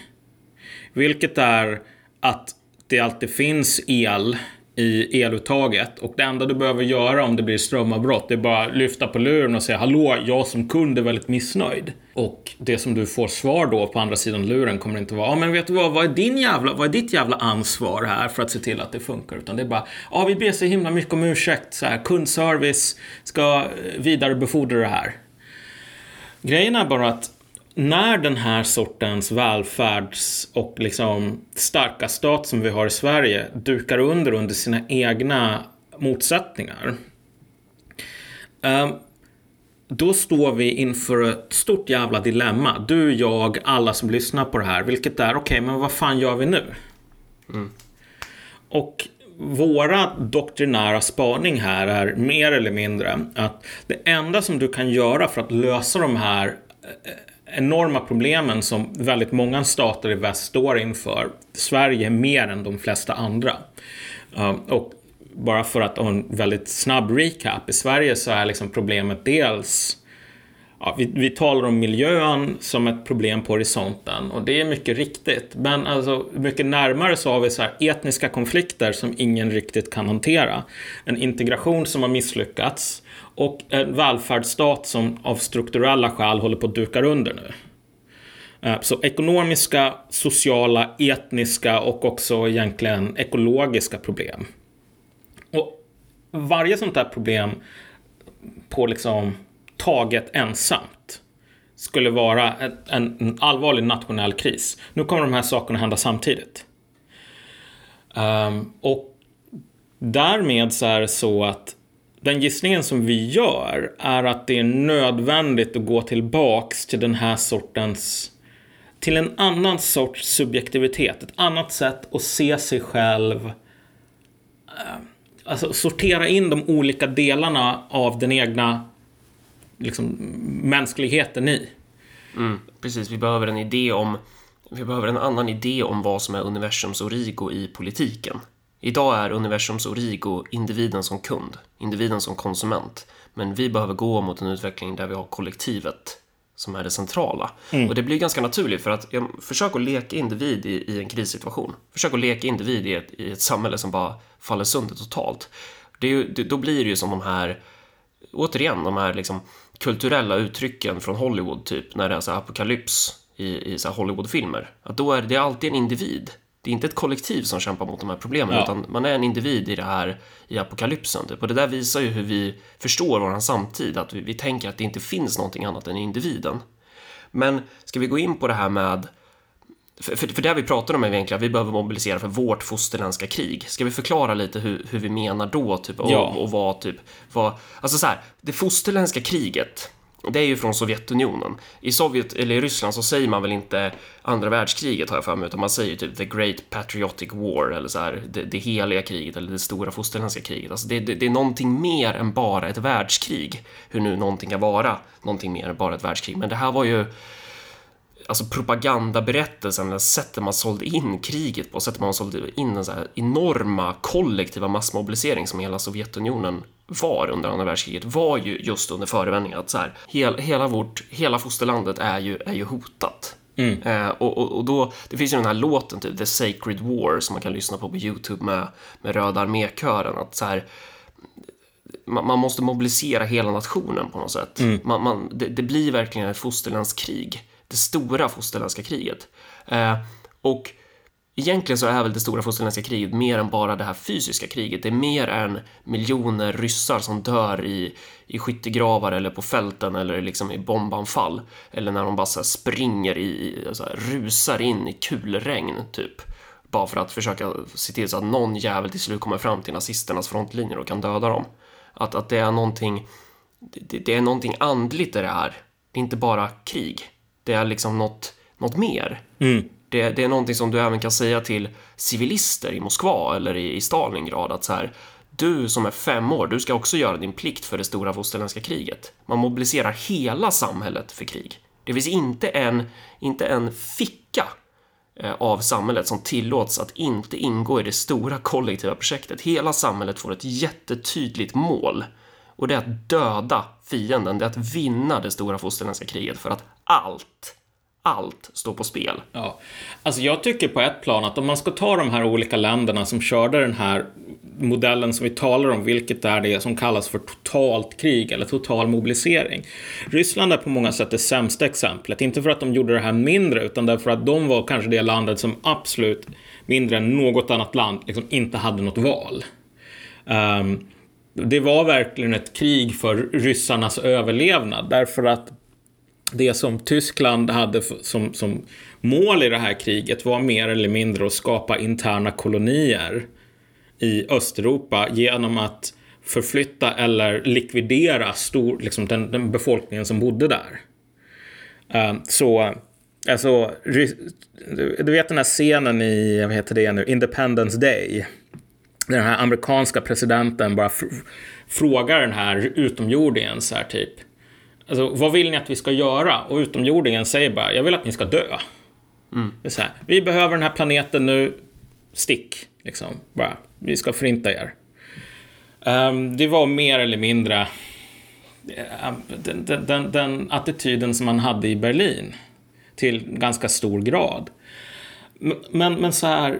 vilket är att det alltid finns el i eluttaget och det enda du behöver göra om det blir strömavbrott det är bara lyfta på luren och säga hallå, jag som kund är väldigt missnöjd. Och det som du får svar då på andra sidan luren kommer inte vara, ja men vet du vad, vad är, din jävla, vad är ditt jävla ansvar här för att se till att det funkar? Utan det är bara, ja vi ber så himla mycket om ursäkt, så här, kundservice ska eh, vidarebefordra det här. Grejen är bara att när den här sortens välfärds och liksom starka stat som vi har i Sverige dukar under under sina egna motsättningar. Um, då står vi inför ett stort jävla dilemma. Du, jag, alla som lyssnar på det här. Vilket är, okej, okay, men vad fan gör vi nu? Mm. Och våra doktrinära spaning här är mer eller mindre att det enda som du kan göra för att lösa de här eh, enorma problemen som väldigt många stater i väst står inför. Sverige mer än de flesta andra. Eh, och bara för att ha en väldigt snabb recap. I Sverige så är liksom problemet dels Ja, vi, vi talar om miljön som ett problem på horisonten och det är mycket riktigt. Men alltså, mycket närmare så har vi så etniska konflikter som ingen riktigt kan hantera. En integration som har misslyckats och en välfärdsstat som av strukturella skäl håller på att duka under nu. Eh, så ekonomiska, sociala, etniska och också egentligen ekologiska problem. Och varje sånt där problem på liksom taget ensamt skulle vara en, en allvarlig nationell kris. Nu kommer de här sakerna hända samtidigt. Um, och därmed så är det så att den gissningen som vi gör är att det är nödvändigt att gå tillbaks till den här sortens till en annan sorts subjektivitet, ett annat sätt att se sig själv um, alltså sortera in de olika delarna av den egna liksom, mänskligheten i. Mm, precis, vi behöver en idé om vi behöver en annan idé om vad som är universums origo i politiken. Idag är universums origo individen som kund, individen som konsument. Men vi behöver gå mot en utveckling där vi har kollektivet som är det centrala. Mm. Och det blir ganska naturligt för att jag, försök att leka individ i, i, en krissituation. Försök att leka individ i ett, i ett samhälle som bara faller sönder totalt. Det är ju, det, då blir det ju som de här, återigen, de här liksom kulturella uttrycken från Hollywood, typ när det är så apokalyps i, i så Hollywoodfilmer. Att då är det alltid en individ det är inte ett kollektiv som kämpar mot de här problemen, ja. utan man är en individ i det här i apokalypsen. Typ. Och det där visar ju hur vi förstår vår samtid, att vi, vi tänker att det inte finns någonting annat än individen. Men ska vi gå in på det här med för, för, för det vi pratar om är egentligen att vi behöver mobilisera för vårt fosterländska krig. Ska vi förklara lite hur, hur vi menar då, typ, och, ja. och vad, typ, vad, alltså så här, det fosterländska kriget, det är ju från Sovjetunionen. I Sovjet, eller i Ryssland, så säger man väl inte andra världskriget har jag för mig, utan man säger typ the Great Patriotic War eller så här, det, det heliga kriget eller det stora fosterländska kriget. Alltså det, det, det, är någonting mer än bara ett världskrig, hur nu någonting kan vara någonting mer än bara ett världskrig. Men det här var ju alltså propagandaberättelsen, eller sättet man sålde in kriget på, sättet man sålde in den så här enorma kollektiva massmobilisering som hela Sovjetunionen var under andra världskriget var ju just under förevändningen att så här, hel, hela vårt, hela fosterlandet är ju, är ju hotat. Mm. Eh, och, och, och, då, det finns ju den här låten, typ The Sacred War, som man kan lyssna på på YouTube med, med Röda armékören, att så här, man, man, måste mobilisera hela nationen på något sätt. Mm. Man, man, det, det, blir verkligen ett fosterlandskrig det stora fosterländska kriget. Eh, och egentligen så är väl det stora fosterländska kriget mer än bara det här fysiska kriget. Det är mer än miljoner ryssar som dör i, i skyttegravar eller på fälten eller liksom i bombanfall. Eller när de bara så springer i, så alltså här, rusar in i kulregn typ. Bara för att försöka se till så att någon jävel till slut kommer fram till nazisternas frontlinjer och kan döda dem. Att, att det är någonting, det, det är någonting andligt i det här. Det är inte bara krig det är liksom något, något mer. Mm. Det, det, är någonting som du även kan säga till civilister i Moskva eller i, i Stalingrad att så här, du som är fem år, du ska också göra din plikt för det stora fosterländska kriget. Man mobiliserar hela samhället för krig. Det finns inte en, inte en ficka eh, av samhället som tillåts att inte ingå i det stora kollektiva projektet. Hela samhället får ett jättetydligt mål och det är att döda fienden, det är att vinna det stora fosterländska kriget för att allt allt står på spel. Ja. Alltså jag tycker på ett plan att om man ska ta de här olika länderna som körde den här modellen som vi talar om, vilket är det som kallas för totalt krig eller total mobilisering. Ryssland är på många sätt det sämsta exemplet, inte för att de gjorde det här mindre, utan därför att de var kanske det landet som absolut mindre än något annat land liksom inte hade något val. Um, det var verkligen ett krig för ryssarnas överlevnad därför att det som Tyskland hade som, som mål i det här kriget var mer eller mindre att skapa interna kolonier i Östeuropa genom att förflytta eller likvidera stor, liksom den, den befolkningen som bodde där. Uh, så, alltså, du vet den här scenen i, vad heter det nu, Independence Day. Den här amerikanska presidenten bara frågar den här utomjordingen så här typ. Alltså, vad vill ni att vi ska göra? Och utomjordingen säger bara, jag vill att ni ska dö. Mm. Det är så här, vi behöver den här planeten nu, stick. Liksom, bara, vi ska förinta er. Um, det var mer eller mindre uh, den, den, den, den, attityden som man hade i Berlin. Till ganska stor grad. Men, men så här,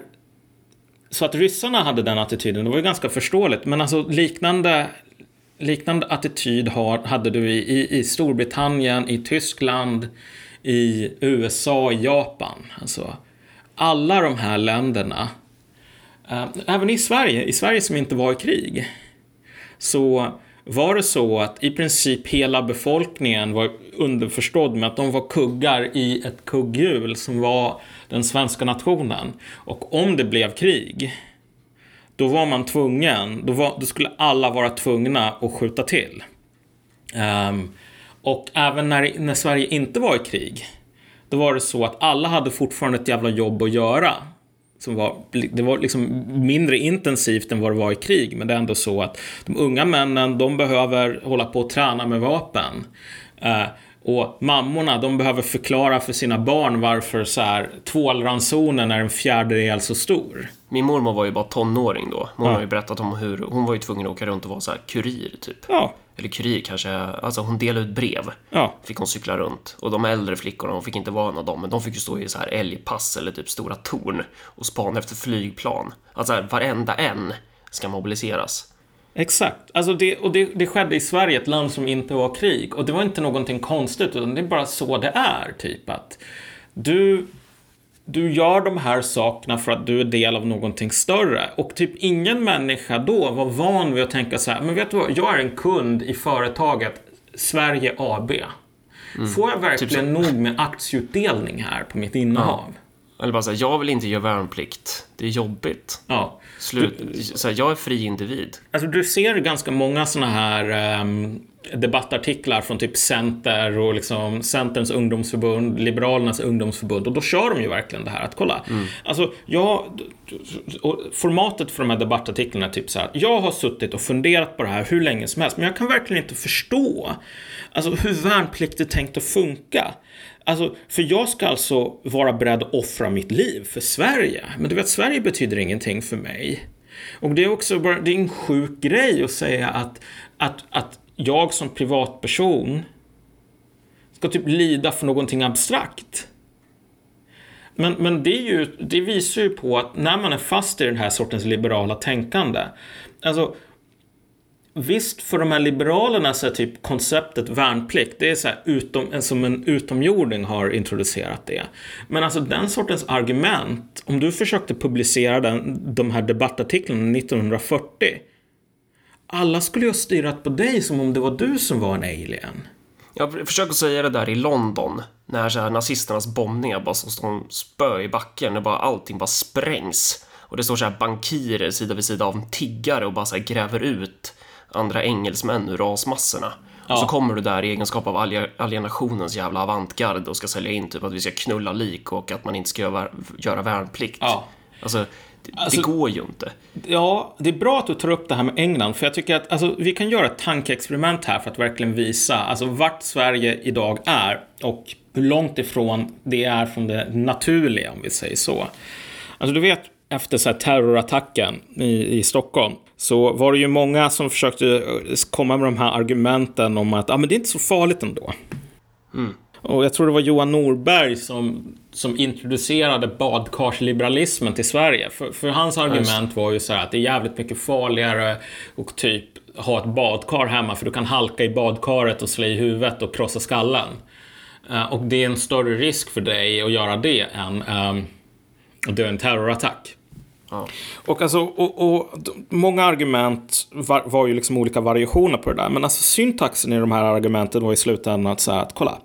så att ryssarna hade den attityden, det var ju ganska förståeligt. Men alltså liknande, liknande attityd har, hade du i, i, Storbritannien, i Tyskland, i USA, i Japan. Alltså, alla de här länderna, eh, även i Sverige, i Sverige som inte var i krig, så var det så att i princip hela befolkningen var underförstådd med att de var kuggar i ett kugghjul som var den svenska nationen. Och om det blev krig, då var man tvungen, då, var, då skulle alla vara tvungna att skjuta till. Um, och även när, när Sverige inte var i krig, då var det så att alla hade fortfarande ett jävla jobb att göra. Som var, det var liksom mindre intensivt än vad det var i krig, men det är ändå så att de unga männen, de behöver hålla på och träna med vapen. Uh, och mammorna, de behöver förklara för sina barn varför så här, tvålransonen är en fjärdedel så stor. Min mormor var ju bara tonåring då. Hon ja. har ju berättat om hur hon var ju tvungen att åka runt och vara så här kurir typ. Ja. Eller kurir kanske, alltså hon delade ut brev. Ja. Fick hon cykla runt. Och de äldre flickorna, hon fick inte vara en av dem, men de fick ju stå i så här älgpass eller typ stora torn och spana efter flygplan. Alltså varenda en ska mobiliseras. Exakt. Alltså det, och det, det, skedde i Sverige, ett land som inte var krig. Och det var inte någonting konstigt, utan det är bara så det är. Typ att du, du gör de här sakerna för att du är del av någonting större. Och typ ingen människa då var van vid att tänka så här, men vet du vad, jag är en kund i företaget Sverige AB. Mm. Får jag verkligen typ nog med aktieutdelning här på mitt innehav? Ja. Eller bara säga, jag vill inte göra värnplikt. Det är jobbigt. Ja. Slut, så här, jag är fri individ. Alltså du ser ganska många såna här um, debattartiklar från typ Center och liksom Centerns ungdomsförbund, Liberalernas ungdomsförbund och då kör de ju verkligen det här att kolla. Mm. Alltså, jag, formatet för de här debattartiklarna är typ så här. Jag har suttit och funderat på det här hur länge som helst, men jag kan verkligen inte förstå alltså, hur värnplikt är tänkt att funka. Alltså, för jag ska alltså vara beredd att offra mitt liv för Sverige. Men du vet, Sverige betyder ingenting för mig. Och det är också bara, det är en sjuk grej att säga att, att, att jag som privatperson ska typ lida för någonting abstrakt. Men, men det, är ju, det visar ju på att när man är fast i den här sortens liberala tänkande, alltså Visst, för de här liberalerna så är typ konceptet värnplikt, det är så här utom, som en utomjording har introducerat det. Men alltså den sortens argument, om du försökte publicera den, de här debattartiklarna 1940, alla skulle ju ha styrat på dig som om det var du som var en alien. Jag försöker säga det där i London, när så här nazisternas bombningar bara som står spö i backen, och bara allting bara sprängs. Och det står så här bankirer sida vid sida av tiggare och bara så här gräver ut andra engelsmän ur rasmassorna. Ja. Och så kommer du där i egenskap av alienationens jävla avantgard och ska sälja in typ att vi ska knulla lik och att man inte ska göra, göra värnplikt. Ja. Alltså, alltså, det går ju inte. Ja, det är bra att du tar upp det här med England, för jag tycker att alltså, vi kan göra ett tankeexperiment här för att verkligen visa alltså, vart Sverige idag är och hur långt ifrån det är från det naturliga, om vi säger så. Alltså, du vet, efter så terrorattacken i, i Stockholm så var det ju många som försökte eh, komma med de här argumenten om att ah, men det är inte så farligt ändå. Mm. Och jag tror det var Johan Norberg som, som introducerade badkarsliberalismen till Sverige. För, för hans argument var ju så här att det är jävligt mycket farligare och typ ha ett badkar hemma för du kan halka i badkaret och slå i huvudet och krossa skallen. Uh, och det är en större risk för dig att göra det än um, att dö en terrorattack. Ja. Och, alltså, och, och, många argument var, var, ju liksom olika variationer på det där. Men alltså syntaxen i de här argumenten var i slutändan att säga att kolla.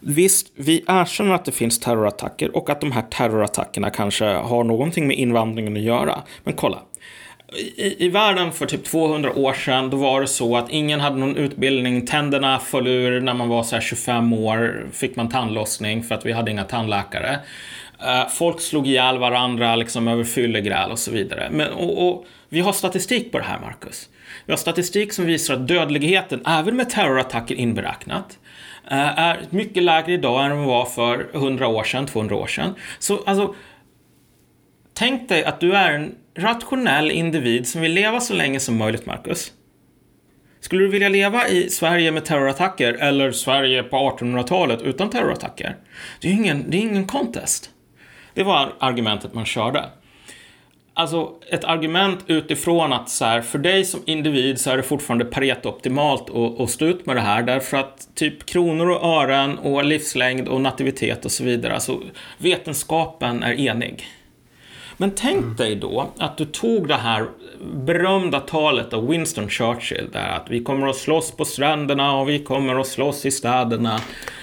Visst, vi erkänner att det finns terrorattacker och att de här terrorattackerna kanske har någonting med invandringen att göra. Men kolla. I, I världen för typ 200 år sedan, då var det så att ingen hade någon utbildning. Tänderna föll ur när man var så 25 år. Fick man tandlossning för att vi hade inga tandläkare. Uh, folk slog ihjäl varandra liksom över fyllegräl och så vidare. Men, och, och, vi har statistik på det här, Marcus. Vi har statistik som visar att dödligheten, även med terrorattacker inberäknat, uh, Eh, är mycket lägre idag än den var för 100 år sedan, 200 år sedan. Så alltså, tänk dig att du är en rationell individ som vill leva så länge som möjligt, Marcus. Skulle du vilja leva i Sverige med terrorattacker eller Sverige på 1800-talet utan terrorattacker? Det är ingen, det är ingen contest. Det var argumentet man körde. Alltså ett argument utifrån att så här, för dig som individ så är det fortfarande Pareto-optimalt att, att stå ut med det här därför att typ kronor och ören och livslängd och nativitet och så vidare, alltså vetenskapen är enig. Men tänk mm. dig då att du tog det här berömda talet av Winston Churchill där att vi kommer att slåss på stränderna och vi kommer att slåss i städerna.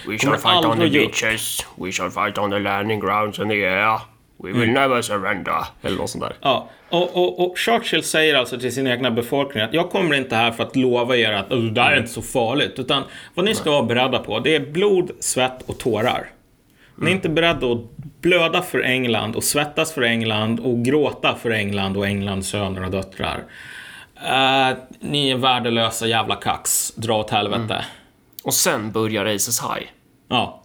We shall fight on the beaches, we shall fight on the landing grounds in the air. We will mm. never surrender. Eller något sånt där. Ja, och, och, och, Churchill säger alltså till sin egna befolkning att jag kommer inte här för att lova er att det där är inte så farligt. Utan vad ni ska vara beredda på, det är blod, svett och tårar. Ni är inte beredda att blöda för England och svettas för England och gråta för England och Englands söner och döttrar. Uh, ni är värdelösa jävla kax. Dra åt helvete. Mm. Och sen börjar Aces High. Ja.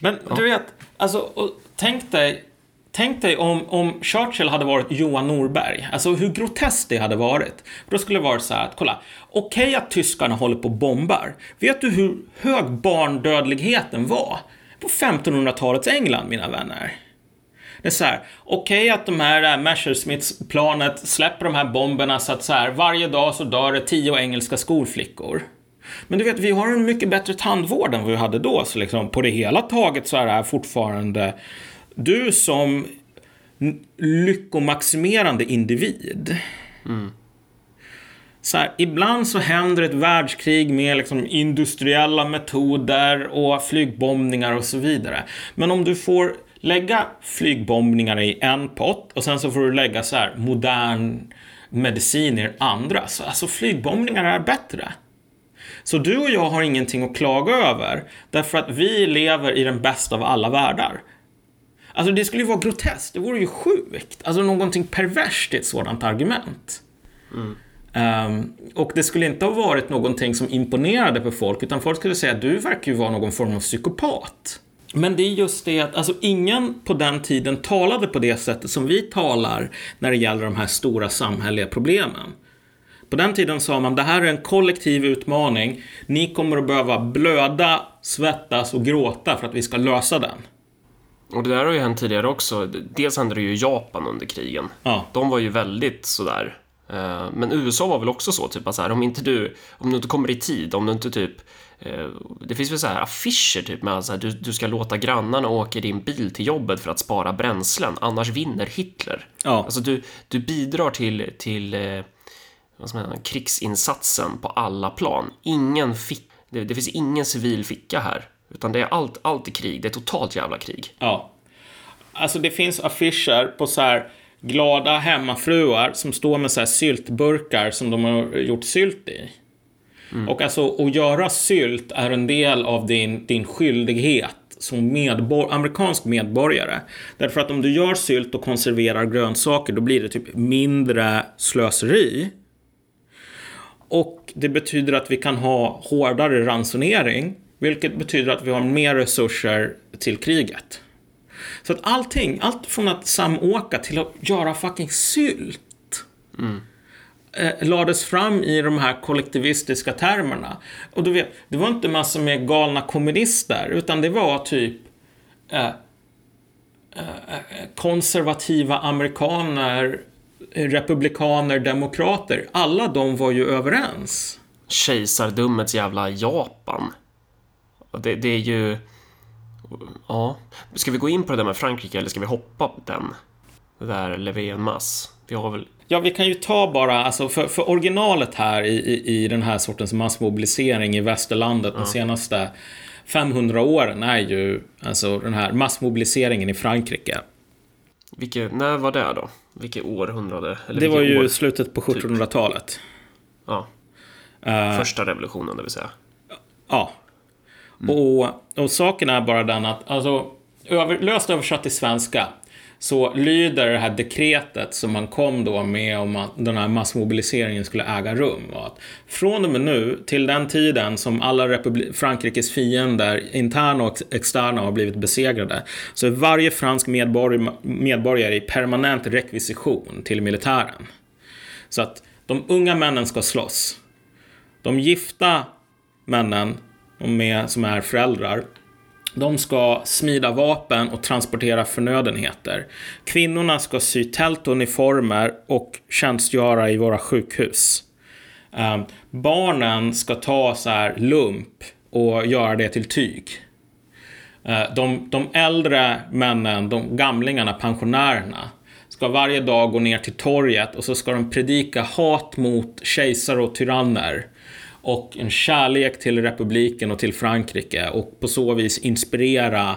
Men du vet, alltså, tänk dig Tänk dig om, om Churchill hade varit Johan Norberg. Alltså hur groteskt det hade varit. Då skulle det varit så här att, kolla. Okej okay att tyskarna håller på och bombar. Vet du hur hög barndödligheten var? På 1500-talets England, mina vänner. Det är så här, okej okay att de här äh, Messerschmitts-planet släpper de här bomberna så att så här, varje dag så dör det tio engelska skolflickor. Men du vet, vi har en mycket bättre tandvård än vad vi hade då, så liksom på det hela taget så är det här fortfarande du som lyckomaximerande individ. Mm. Så här, ibland så händer ett världskrig med liksom industriella metoder och flygbombningar och så vidare. Men om du får lägga flygbombningar i en pott och sen så får du lägga så här modern medicin i den andra. Så alltså flygbombningar är bättre. Så du och jag har ingenting att klaga över därför att vi lever i den bästa av alla världar. Alltså det skulle ju vara groteskt, det vore ju sjukt. Alltså någonting perverst i ett sådant argument. Mm. Um, och det skulle inte ha varit någonting som imponerade på folk, utan folk skulle säga att du verkar ju vara någon form av psykopat. Men det är just det att alltså, ingen på den tiden talade på det sättet som vi talar när det gäller de här stora samhälleliga problemen. På den tiden sa man det här är en kollektiv utmaning. Ni kommer att behöva blöda, svettas och gråta för att vi ska lösa den. Och det där har ju hänt tidigare också. Dels hände det ju i Japan under krigen. Ja. De var ju väldigt sådär. Eh, men USA var väl också så, typ att så här, om inte du, om du inte kommer i tid, om du inte typ eh, det finns väl så här affischer typ med att du, du ska låta grannarna åka i din bil till jobbet för att spara bränslen, annars vinner Hitler. Ja. Alltså du, du bidrar till, till eh, vad ska man krigsinsatsen på alla plan. Ingen fick, det, det finns ingen civil ficka här. Utan det är allt, allt i krig. Det är totalt jävla krig. Ja. Alltså det finns affischer på så här glada hemmafruar som står med så här syltburkar som de har gjort sylt i. Mm. Och alltså att göra sylt är en del av din, din skyldighet som medbor amerikansk medborgare. Därför att om du gör sylt och konserverar grönsaker då blir det typ mindre slöseri. Och det betyder att vi kan ha hårdare ransonering vilket betyder att vi har mer resurser till kriget. Så att allting, allt från att samåka till att göra fucking sylt. Mm. eh, lades fram i de här kollektivistiska termerna. Och du vet, det var inte massor med galna kommunister, utan det var typ eh, eh, konservativa amerikaner, republikaner, demokrater. Alla de var ju överens. Kejsardummets jävla Japan. Det, det är ju... Ja. Ska vi gå in på det där med Frankrike eller ska vi hoppa på den? Det där Löfven-mass. Vi har väl... Ja, vi kan ju ta bara, alltså för, för originalet här i, i, i den här sortens massmobilisering i västerlandet de senaste 500 åren är ju alltså den här massmobiliseringen i Frankrike. Vilket, när var det då? Vilket århundrade? Eller Det var ju år? slutet på 1700-talet. Ja, Eh, första revolutionen det vill säga. Ja. Och, och saken är bara den att, alltså, över, löst översatt till svenska, så lyder det här dekretet som man kom då med om att den här massmobiliseringen skulle äga rum. Och att från och med nu till den tiden som alla Republi- Frankrikes fiender, interna och externa, har blivit besegrade, så är varje fransk medborg- medborgare i permanent rekvisition till militären. Så att de unga männen ska slåss. De gifta männen med, som är föräldrar, de ska smida vapen och transportera förnödenheter. Kvinnorna ska sy tält och uniformer och tjänstgöra i våra sjukhus. Ehm, barnen ska ta så här lump och göra det till tyg. Ehm, de, de äldre männen, de gamlingarna, pensionärerna, ska varje dag gå ner till torget och så ska de predika hat mot kejsare och tyranner och en kärlek till republiken och till Frankrike och på så vis inspirera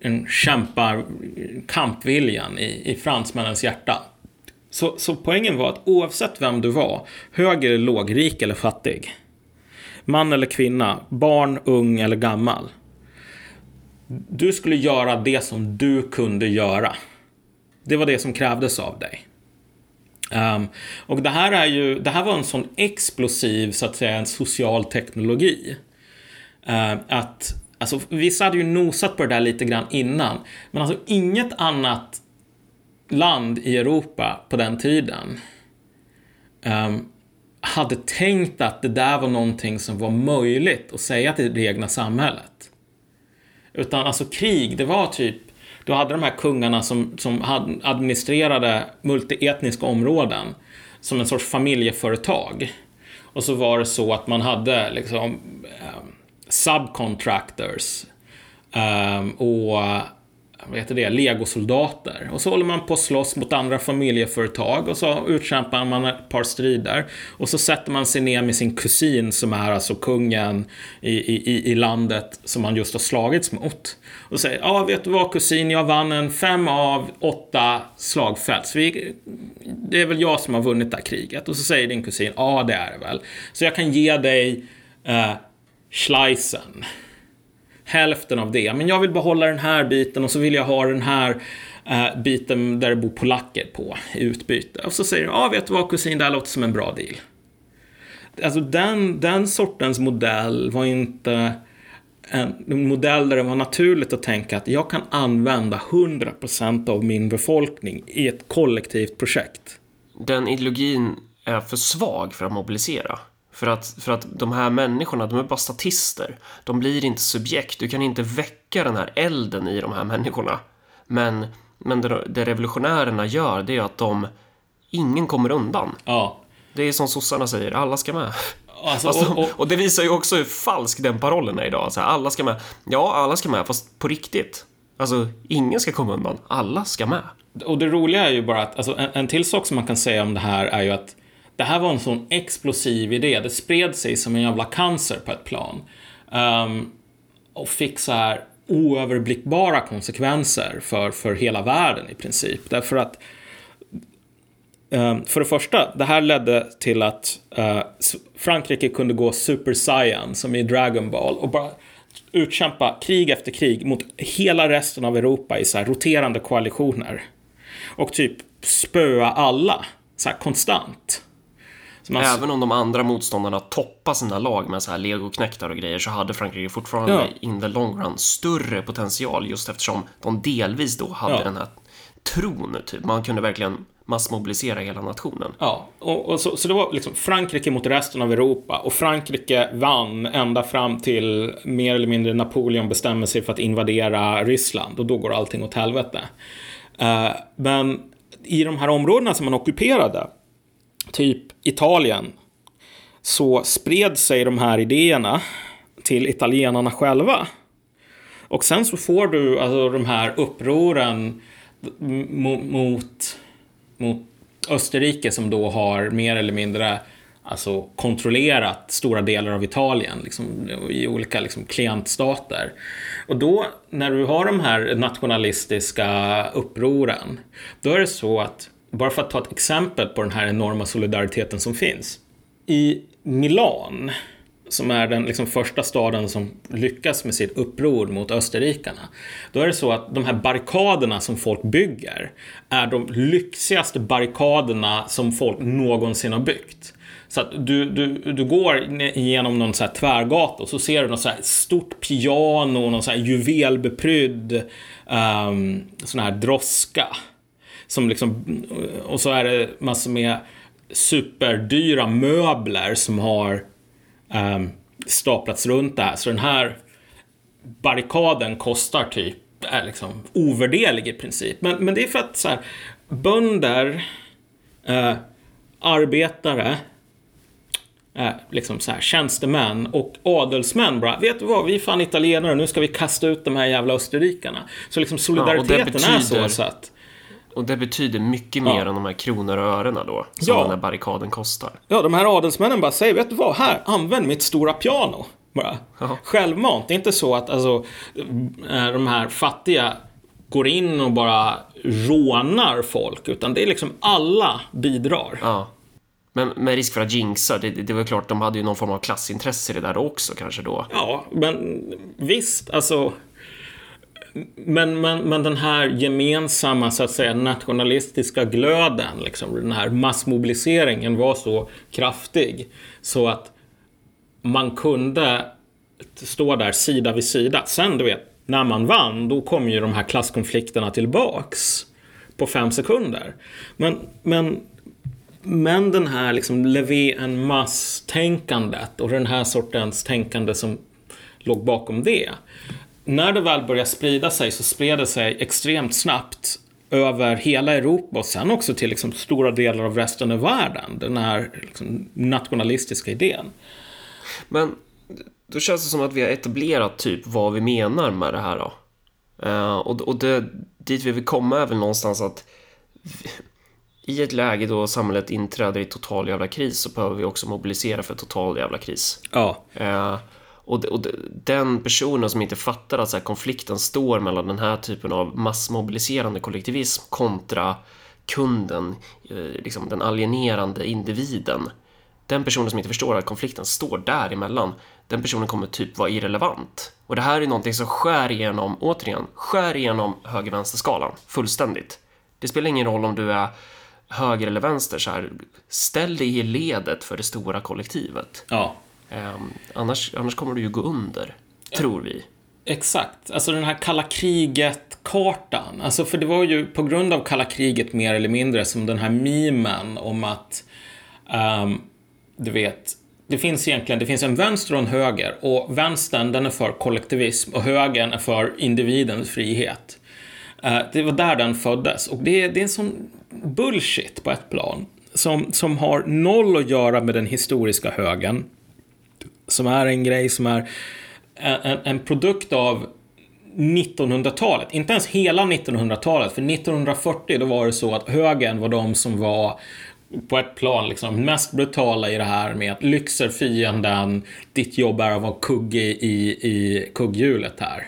en kämpar kampviljan i, i fransmännens hjärta. Så, så poängen var att oavsett vem du var, hög eller låg, rik eller fattig, man eller kvinna, barn, ung eller gammal, du skulle göra det som du kunde göra. Det var det som krävdes av dig. Um, och det här, är ju, det här var en sån explosiv, så att säga, en social teknologi. Uh, att, alltså, vissa hade ju nosat på det där lite grann innan. Men alltså inget annat land i Europa på den tiden um, hade tänkt att det där var någonting som var möjligt att säga till det egna samhället. Utan alltså krig, det var typ du hade de här kungarna som, som administrerade multietniska områden som en sorts familjeföretag. Och så var det så att man hade liksom eh, subcontractors eh, och vad heter det, legosoldater. Och så håller man på att slåss mot andra familjeföretag och så utkämpar man ett par strider. Och så sätter man sig ner med sin kusin som är alltså kungen i, i, i landet som man just har slagits mot. Och säger, ja vet du vad kusin, jag vann en fem av åtta slagfält. Så vi, det är väl jag som har vunnit det här kriget. Och så säger din kusin, ja det är det väl. Så jag kan ge dig eh, Schleisen hälften av det. Men jag vill behålla den här biten och så vill jag ha den här eh, biten där det bor polacker på i utbyte. Och så säger du, ja vet du vad kusin, det här låter som en bra deal. Alltså den, den sortens modell var inte en modell där det var naturligt att tänka att jag kan använda 100% av min befolkning i ett kollektivt projekt. Den ideologin är för svag för att mobilisera. För att, för att de här människorna, de är bara statister. De blir inte subjekt. Du kan inte väcka den här elden i de här människorna. Men, men det, det revolutionärerna gör, det är att de... Ingen kommer undan. Ja. Det är som sossarna säger, alla ska med. Alltså, de, och, och, och det visar ju också hur falsk den parollen är idag. Så här, alla ska med. Ja, alla ska med, fast på riktigt. Alltså, ingen ska komma undan. Alla ska med. Och det roliga är ju bara att, alltså, en, en till sak som man kan säga om det här är ju att det här var en sån explosiv idé. Det spred sig som en jävla cancer på ett plan. Um, och fick så här oöverblickbara konsekvenser för, för hela världen i princip. Därför att ehm, för det första, det här ledde till att eh, Frankrike kunde gå Super Saiyan som i Dragon Ball och bara utkämpa krig efter krig mot hela resten av Europa i så här roterande koalitioner. Och typ spöa alla, så här konstant. Man, Även om de andra motståndarna toppar sina lag med så här legoknektar och grejer så hade Frankrike fortfarande Ja. in the long run större potential just eftersom de delvis då hade Ja. den här tron, typ. Man kunde verkligen massmobilisera hela nationen. Ja, och, och så, så det var liksom Frankrike mot resten av Europa och Frankrike vann ända fram till mer eller mindre Napoleon bestämmer sig för att invadera Ryssland och då går allting åt helvete. Uh, men i de här områdena som man ockuperade, typ Italien, så spred sig de här idéerna till italienarna själva. Och sen så får du alltså de här upproren mot, mot, Österrike som då har mer eller mindre alltså, kontrollerat stora delar av Italien liksom, i olika liksom, klientstater. Och då när du har de här nationalistiska upproren, då är det så att, bara för att ta ett exempel på den här enorma solidariteten som finns. I Milan som är den liksom första staden som lyckas med sitt uppror mot österrikarna. Då är det så att de här barrikaderna som folk bygger är de lyxigaste barrikaderna som folk någonsin har byggt. Så att du, du, du går igenom någon så här tvärgata och så ser du något så här stort piano, någon så här juvelbeprydd um, sån här droska. Som liksom, och så är det massor med superdyra möbler som har um, staplats runt det här. Så den här barrikaden kostar typ, är liksom ovärderlig i princip. Men, men det är för att så här, bönder, uh, arbetare, uh, liksom så här, tjänstemän och adelsmän bara, vet du vad, vi är fan italienare, nu ska vi kasta ut de här jävla österrikarna. Så liksom solidariteten ja, betyder... är så, så att och det betyder mycket mer ja. än de här kronor och ören då, som ja. den här barrikaden kostar. Ja, de här adelsmännen bara säger, vet du vad, här, använd mitt stora piano. Bara. Ja. Självmant. Det är inte så att alltså, eh, de här fattiga går in och bara rånar folk, utan det är liksom alla bidrar. Ja. Men med risk för att jinxa, det, det var klart, de hade ju någon form av klassintresse i det där också kanske då. Ja, men visst, alltså men, men, men den här gemensamma, så att säga, nationalistiska glöden, liksom, den här massmobiliseringen var så kraftig så att man kunde stå där sida vid sida. Sen, du vet, när man vann, då kom ju de här klasskonflikterna tillbaks på fem sekunder. Men, men, men den här liksom levé en mass-tänkandet och den här sortens tänkande som låg bakom det när det väl började sprida sig så spred det sig extremt snabbt över hela Europa och sen också till liksom stora delar av resten av världen. Den här liksom nationalistiska idén. Men då känns det som att vi har etablerat typ vad vi menar med det här då. Uh, och och det, dit vi vill komma är väl någonstans att i ett läge då samhället inträder i total jävla kris så behöver vi också mobilisera för total jävla kris. Ja. Uh, och, och den personen som inte fattar att så här, konflikten står mellan den här typen av massmobiliserande kollektivism kontra kunden, eh, liksom den alienerande individen. Den personen som inte förstår att konflikten står däremellan, den personen kommer typ vara irrelevant. Och det här är någonting som skär igenom, återigen, skär igenom höger-vänster-skalan fullständigt. Det spelar ingen roll om du är höger eller vänster, så här, ställ dig i ledet för det stora kollektivet. Ja. Um, annars, annars kommer du ju gå under, tror vi. Exakt, alltså den här kalla kriget-kartan. Alltså för det var ju på grund av kalla kriget mer eller mindre som den här mimen om att, um, du vet, det finns egentligen, det finns en vänster och en höger och vänstern den är för kollektivism och högern är för individens frihet. Uh, det var där den föddes och det, det är en sån bullshit på ett plan som, som har noll att göra med den historiska högern som är en grej som är en, en produkt av 1900-talet. Inte ens hela 1900-talet, för 1940 då var det så att högern var de som var på ett plan liksom mest brutala i det här med att lyx är fienden, ditt jobb är att vara kugge i, i kugghjulet här.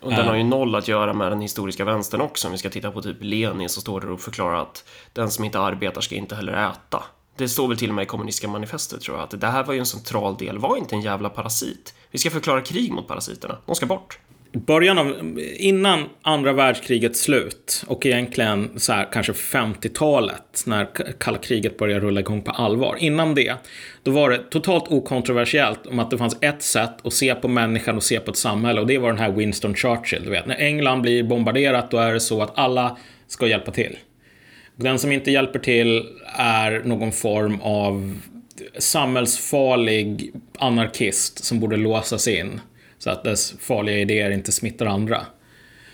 Och den har ju noll att göra med den historiska vänstern också. Om vi ska titta på typ Lenin så står det och förklarar att den som inte arbetar ska inte heller äta. Det står väl till och med i kommunistiska manifestet tror jag, att det här var ju en central del, var inte en jävla parasit. Vi ska förklara krig mot parasiterna, de ska bort. Början av, innan andra världskrigets slut och egentligen så här, kanske 50-talet när kalla kriget började rulla igång på allvar. Innan det, då var det totalt okontroversiellt om att det fanns ett sätt att se på människan och se på ett samhälle och det var den här Winston Churchill, du vet. När England blir bombarderat då är det så att alla ska hjälpa till. Den som inte hjälper till är någon form av samhällsfarlig anarkist som borde låsas in så att dess farliga idéer inte smittar andra.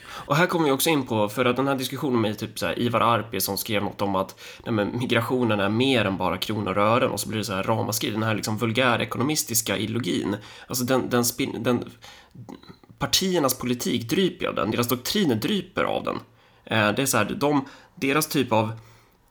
Och här kommer vi också in på, för att den här diskussionen med typ så här, Ivar Arpi som skrev något om att nej, men, migrationen är mer än bara kronor och ören och så blir det så här ramaskri, den här liksom vulgärekonomistiska ideologin. Alltså den, den, spin, den partiernas politik dryper av den, deras doktriner dryper av den. Eh, det är så här, de, deras typ av,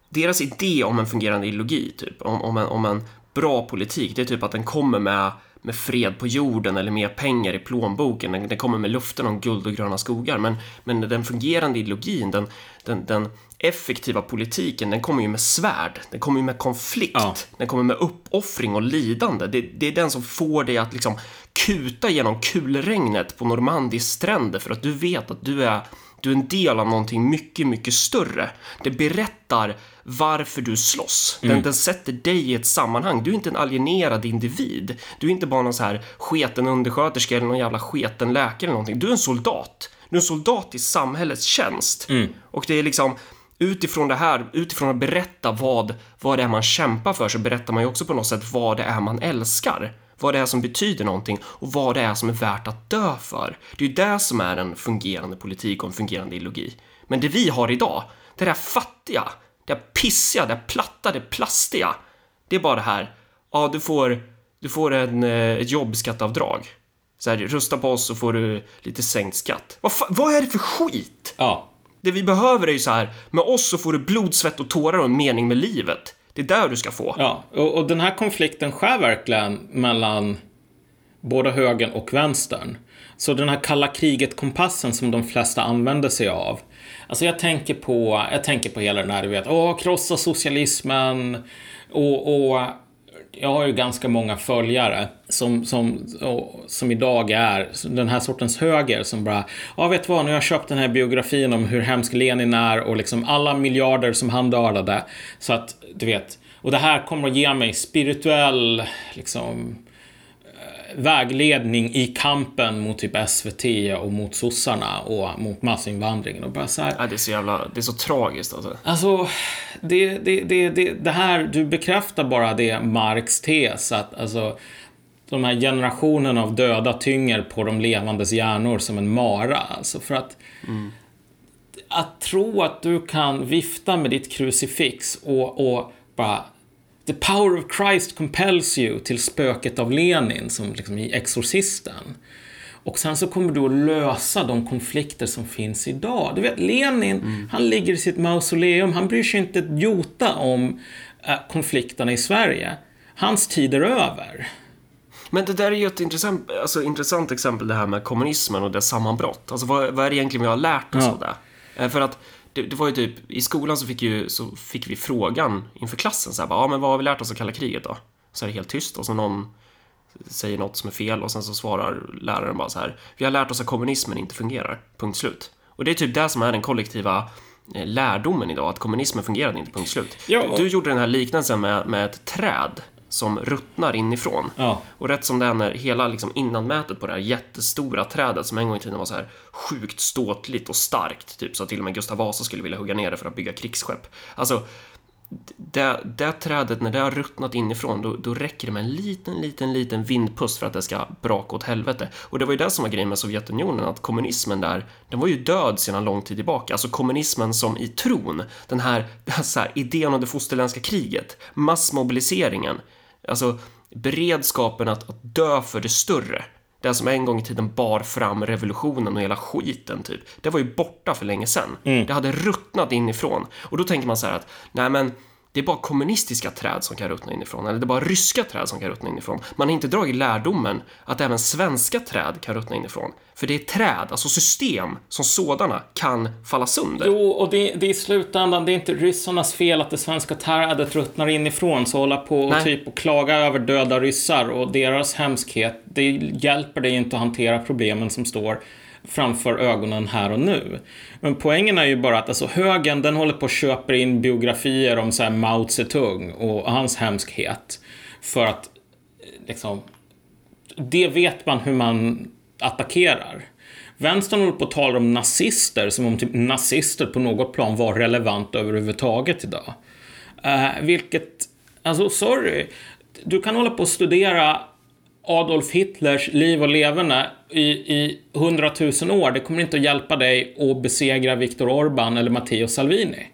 deras idé om en fungerande ideologi, typ, om, om, en, om en bra politik, det är typ att den kommer med med fred på jorden eller mer pengar i plånboken. Den, den kommer med luften om guld och gröna skogar. Men, men den fungerande ideologin, den, den, den effektiva politiken, den kommer ju med svärd. Den kommer ju med konflikt. Ja. Den kommer med uppoffring och lidande. Det, det är den som får dig att liksom kuta genom kulregnet på Normandies stränder för att du vet att du är du är en del av någonting mycket, mycket större. Det berättar varför du slåss. Den, mm. den sätter dig i ett sammanhang. Du är inte en alienerad individ. Du är inte bara någon så här sketen undersköterska eller någon jävla sketen läkare eller någonting. Du är en soldat. Du är en soldat i samhällets tjänst. Mm. Och det är liksom utifrån det här, utifrån att berätta vad, vad det är man kämpar för så berättar man ju också på något sätt vad det är man älskar vad det är som betyder någonting och vad det är som är värt att dö för. Det är ju det som är en fungerande politik och en fungerande ideologi. Men det vi har idag, det där fattiga, det där pissiga, det där platta, det plastiga. Det är bara det här, ja du får, du får en, eh, ett jobbskatteavdrag. Så här, rösta på oss så får du lite sänkt skatt. Vad, vad är det för skit? Ja. Det vi behöver är ju så här, med oss så får du blod, svett och tårar och en mening med livet. Det är där du ska få. Ja, och, och den här konflikten skär verkligen mellan både högern och vänstern. Så den här kalla kriget-kompassen som de flesta använder sig av. Alltså jag tänker på, jag tänker på hela den här, du vet, åh, krossa socialismen och, och jag har ju ganska många följare som, som, som idag är den här sortens höger som bara, ja vet du vad, nu har jag köpt den här biografin om hur hemsk Lenin är och liksom alla miljarder som han dödade. Så att, du vet, och det här kommer att ge mig spirituell, liksom, vägledning i kampen mot typ SVT och mot sossarna och mot massinvandringen och bara så här. Ja, det är så jävla, det är så tragiskt alltså. Alltså, det, det, det, det, det här, du bekräftar bara det Marx tes att alltså de här generationerna av döda tynger på de levandes hjärnor som en mara. Alltså för att mm. att tro att du kan vifta med ditt krucifix och, och bara The power of Christ compels you till spöket av Lenin som liksom i Exorcisten. Och sen så kommer du att lösa de konflikter som finns idag. Du vet, Lenin, mm. han ligger i sitt mausoleum, han bryr sig inte ett jota om äh, konflikterna i Sverige. Hans tid är över. Men det där är ju ett intressant, alltså, intressant exempel det här med kommunismen och dess sammanbrott. Alltså vad, vad är det egentligen vi har lärt oss ja. av det? Eh, för att det, det, var ju typ, i skolan så fick, ju, så fick vi frågan inför klassen så här, bara, ja men vad har vi lärt oss av kalla kriget då? Så är det helt tyst och så någon säger något som är fel och sen så svarar läraren bara så här, vi har lärt oss att kommunismen inte fungerar, punkt slut. Och det är typ det som är den kollektiva eh, lärdomen idag, att kommunismen fungerade inte, punkt slut. Ja, och... Du gjorde den här liknelsen med, med ett träd som ruttnar inifrån. Ja. Och rätt som det är när hela liksom innanmätet på det här jättestora trädet som en gång i tiden var så här sjukt ståtligt och starkt, typ så att till och med Gustav Vasa skulle vilja hugga ner det för att bygga krigsskepp. Alltså, det, det trädet, när det har ruttnat inifrån, då, då räcker det med en liten, liten, liten vindpust för att det ska braka åt helvete. Och det var ju det som var grejen med Sovjetunionen, att kommunismen där, den var ju död sedan lång tid tillbaka. Alltså kommunismen som i tron, den här, den här, idén om det fosterländska kriget, massmobiliseringen, Alltså beredskapen att, att dö för det större. Det som en gång i tiden bar fram revolutionen och hela skiten typ. Det var ju borta för länge sedan. Mm. Det hade ruttnat inifrån. Och då tänker man så här att, nej men det är bara kommunistiska träd som kan ruttna inifrån, eller det är bara ryska träd som kan ruttna inifrån. Man har inte dragit lärdomen att även svenska träd kan ruttna inifrån. För det är träd, alltså system som sådana, kan falla sönder. Jo, och det, det är i slutändan, det är inte ryssarnas fel att det svenska trädet ruttnar inifrån, så hålla på och typ och klaga över döda ryssar och deras hemskhet, det hjälper dig inte att hantera problemen som står framför ögonen här och nu. Men poängen är ju bara att alltså, högern den håller på att köpa in biografier om så här Mao Zedong och hans hemskhet. För att liksom, det vet man hur man attackerar. vänstern håller på att tala om nazister som om typ nazister på något plan var relevant överhuvudtaget idag. Uh, vilket, alltså sorry, du kan hålla på att studera Adolf Hitlers liv och leverne i, i hundratusen år. Det kommer inte att hjälpa dig att besegra Viktor Orbán eller Matteo Salvini.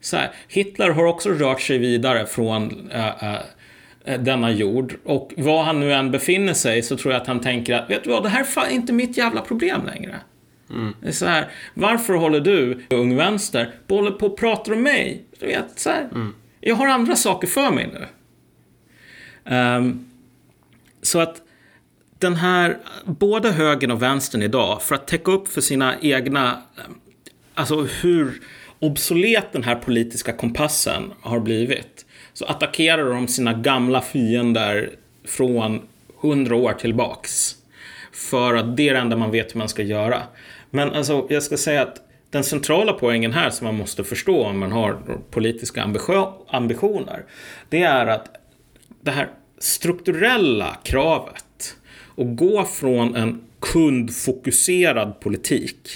Så här, Hitler har också rört sig vidare från äh, äh, denna jord. Och var han nu än befinner sig så tror jag att han tänker att, vet du vad, det här är inte mitt jävla problem längre. Mm. Det är så här, varför håller du, Ung Vänster, på, håller på och pratar om mig? Du vet, så här, mm. Jag har andra saker för mig nu. Um, så att den här, både högern och vänstern idag, för att täcka upp för sina egna, alltså hur obsolet den här politiska kompassen har blivit, så attackerar de sina gamla fiender från hundra år tillbaks. För att det är det enda man vet hur man ska göra. Men alltså, jag ska säga att den centrala poängen här som man måste förstå om man har politiska ambitioner, det är att det här strukturella kravet och gå från en kundfokuserad politik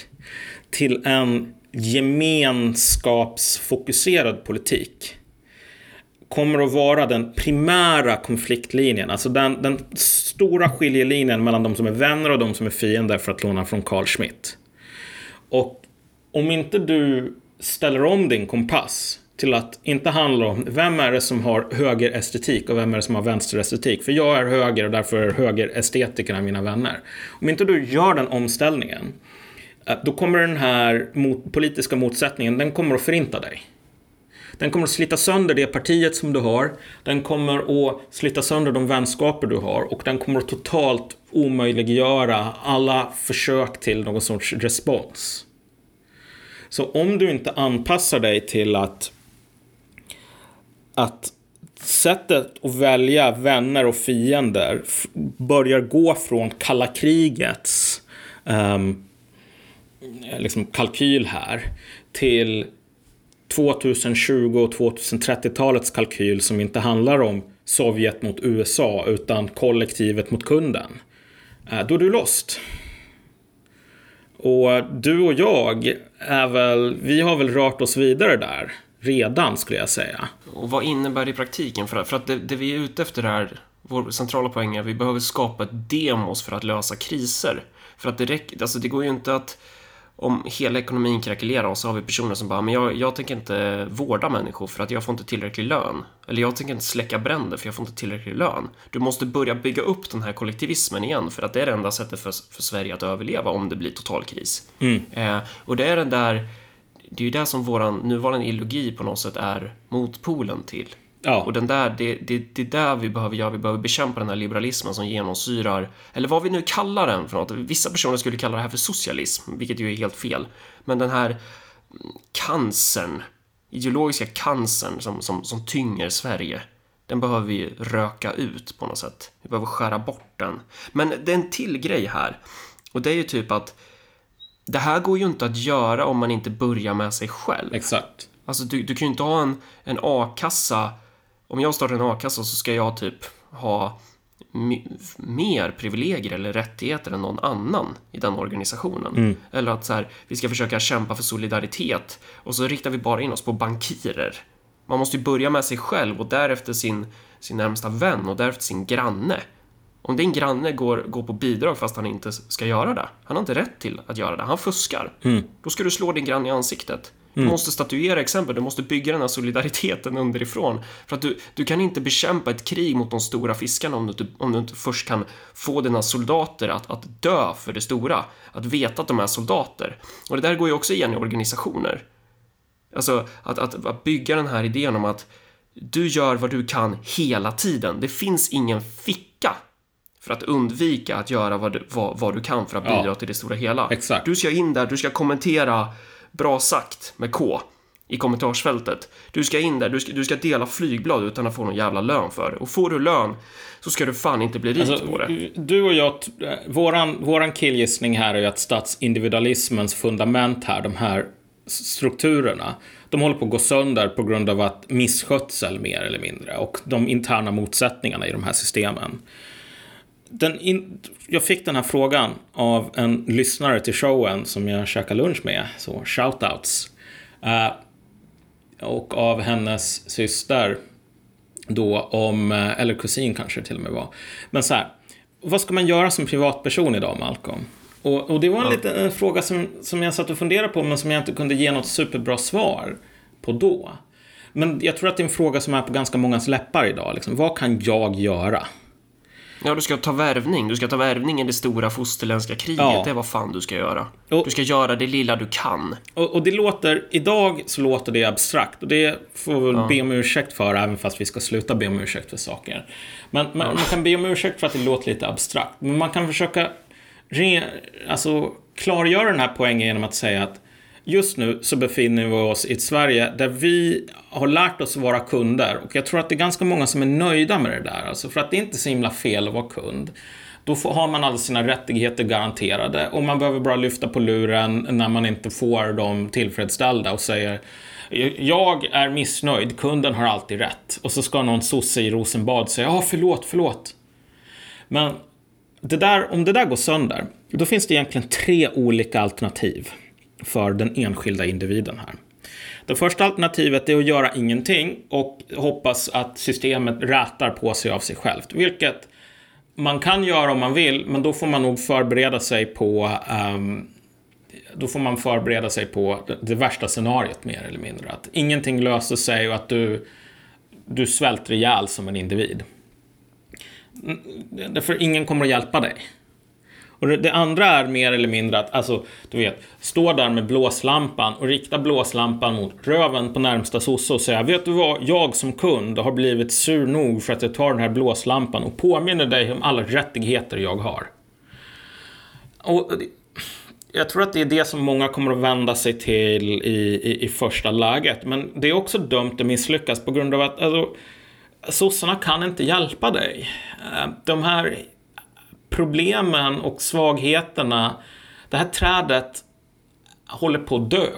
till en gemenskapsfokuserad politik kommer att vara den primära konfliktlinjen, alltså den, den stora skiljelinjen mellan de som är vänner och de som är fiender för att låna från Carl Schmitt. Och om inte du ställer om din kompass till att inte handla om vem är det som har högerestetik och vem är det som har vänsterestetik. För jag är höger och därför är högerestetikerna mina vänner. Om inte du gör den omställningen, eh, då kommer den här mot, politiska motsättningen, den kommer att förinta dig. Den kommer att slita sönder det partiet som du har. Den kommer att slita sönder de vänskaper du har och den kommer att totalt omöjliggöra alla försök till någon sorts respons. Så om du inte anpassar dig till att att sättet att välja vänner och fiender börjar gå från kalla krigets um, liksom kalkyl här till 2020 och 2030-talets kalkyl som inte handlar om Sovjet mot USA utan kollektivet mot kunden. Eh, då är du lost. Och du och jag är väl, vi har väl rört oss vidare där redan, skulle jag säga. Och vad innebär det i praktiken? För, för att det, det, vi är ute efter här, vår centrala poäng är att vi behöver skapa ett demos för att lösa kriser. För att det räcker, alltså det går ju inte att om hela ekonomin krackelerar och så har vi personer som bara, men jag, jag tänker inte vårda människor för att jag får inte tillräcklig lön. Eller jag tänker inte släcka bränder för jag får inte tillräcklig lön. Du måste börja bygga upp den här kollektivismen igen för att det är det enda sättet för, för Sverige att överleva om det blir total kris. Mm. Eh, och det är den där det är ju det som våran nuvarande ideologi på något sätt är motpolen till. Ja. Och den där, det, det, det är där vi behöver göra, vi behöver bekämpa den här liberalismen som genomsyrar, eller vad vi nu kallar den för något. Vissa personer skulle kalla det här för socialism, vilket ju är helt fel. Men den här cancern, ideologiska cancern som, som, som tynger Sverige, den behöver vi röka ut på något sätt. Vi behöver skära bort den. Men det är en till grej här. Och det är ju typ att det här går ju inte att göra om man inte börjar med sig själv. Exakt. Alltså, du, du kan ju inte ha en, en a-kassa. Om jag startar en a-kassa så ska jag typ ha mer privilegier eller rättigheter än någon annan i den organisationen. Mm. Eller att så här, vi ska försöka kämpa för solidaritet och så riktar vi bara in oss på bankirer. Man måste ju börja med sig själv och därefter sin, sin närmsta vän och därefter sin granne. Om din granne går, går på bidrag fast han inte ska göra det, han har inte rätt till att göra det, han fuskar. Mm. Då ska du slå din granne i ansiktet. Du mm. måste statuera exempel, du måste bygga den här solidariteten underifrån. För att du, du kan inte bekämpa ett krig mot de stora fiskarna om du inte, om du inte först kan få dina soldater att, att dö för det stora. Att veta att de är soldater. Och det där går ju också igen i organisationer. Alltså, att, att, att bygga den här idén om att du gör vad du kan hela tiden. Det finns ingen ficka för att undvika att göra vad du, vad, vad du kan för att bidra ja, till det stora hela. Exakt. Du ska in där, du ska kommentera bra sagt med K i kommentarsfältet. Du ska in där, du ska, du ska dela flygblad utan att få någon jävla lön för det. Och får du lön så ska du fan inte bli rik alltså, på det. Du och jag, våran, våran killgissning här är ju att statsindividualismens fundament här, de här strukturerna, de håller på att gå sönder på grund av att misskötsel mer eller mindre och de interna motsättningarna i de här systemen. Den in, jag fick den här frågan av en lyssnare till showen som jag käkade lunch med, så shoutouts. Uh, och av hennes syster då om, eh, eller kusin kanske till och med var. Men så här, vad ska man göra som privatperson idag, Malcolm? Och, och det var en, ja. liten, en fråga som, som jag satt och funderade på, men som jag inte kunde ge något superbra svar på då. Men jag tror att det är en fråga som är på ganska mångas läppar idag. Liksom. Vad kan jag göra? Ja, du ska ta värvning. Du ska ta värvning i det stora fosterländska kriget. Ja. Det är vad fan du ska göra. Och, du ska göra det lilla du kan. Och, och, det låter, idag så låter det abstrakt. Och det får vi väl ja. be om ursäkt för, även fast vi ska sluta be om ursäkt för saker. Men, men ja. man kan be om ursäkt för att det låter lite abstrakt. Men man kan försöka re, alltså, klargöra den här poängen genom att säga att just nu så befinner vi oss i ett Sverige där vi har lärt oss vara kunder och jag tror att det är ganska många som är nöjda med det där. Alltså för att det är inte så himla fel att vara kund. Då får, har man alla sina rättigheter garanterade och man behöver bara lyfta på luren när man inte får dem tillfredsställda och säger jag är missnöjd, kunden har alltid rätt. Och så ska någon sosse i Rosenbad säga ja, förlåt, förlåt. Men det där, om det där går sönder, då finns det egentligen tre olika alternativ för den enskilda individen här. Det första alternativet är att göra ingenting och hoppas att systemet rätar på sig av sig självt, vilket man kan göra om man vill, men då får man nog förbereda sig på um, då får man förbereda sig på det, värsta scenariot mer eller mindre. Att ingenting löser sig och att du, du svälter ihjäl som en individ. Därför ingen kommer att hjälpa dig. Och det, det, andra är mer eller mindre att, alltså, du vet, stå där med blåslampan och rikta blåslampan mot röven på närmsta sosse och säga, vet du vad, jag som kund har blivit sur nog för att jag tar den här blåslampan och påminner dig om alla rättigheter jag har. Och jag tror att det är det som många kommer att vända sig till i, i, i första läget. Men det är också dömt att misslyckas på grund av att alltså, sossarna kan inte hjälpa dig. Eh, de här problemen och svagheterna, det här trädet håller på att dö.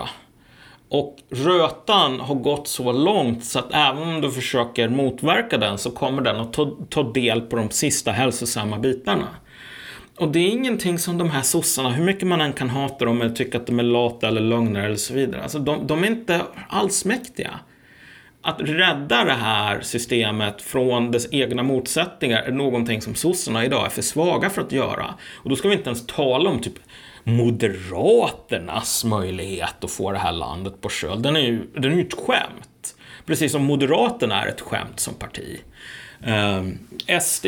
Och rötan har gått så långt så att även om du försöker motverka den så kommer den att ta, ta del på de sista hälsosamma bitarna. Och det är ingenting som de här sossarna, hur mycket man än kan hata dem eller tycka att de är lata eller lögnare eller så vidare. Alltså de, de är inte alls mäktiga att rädda det här systemet från dess egna motsättningar är någonting som sossarna idag är för svaga för att göra. Och då ska vi inte ens tala om typ Moderaternas möjlighet att få det här landet på köl. Den är ju, den är ju ett skämt. Precis som Moderaterna är ett skämt som parti. Ehm, um, SD,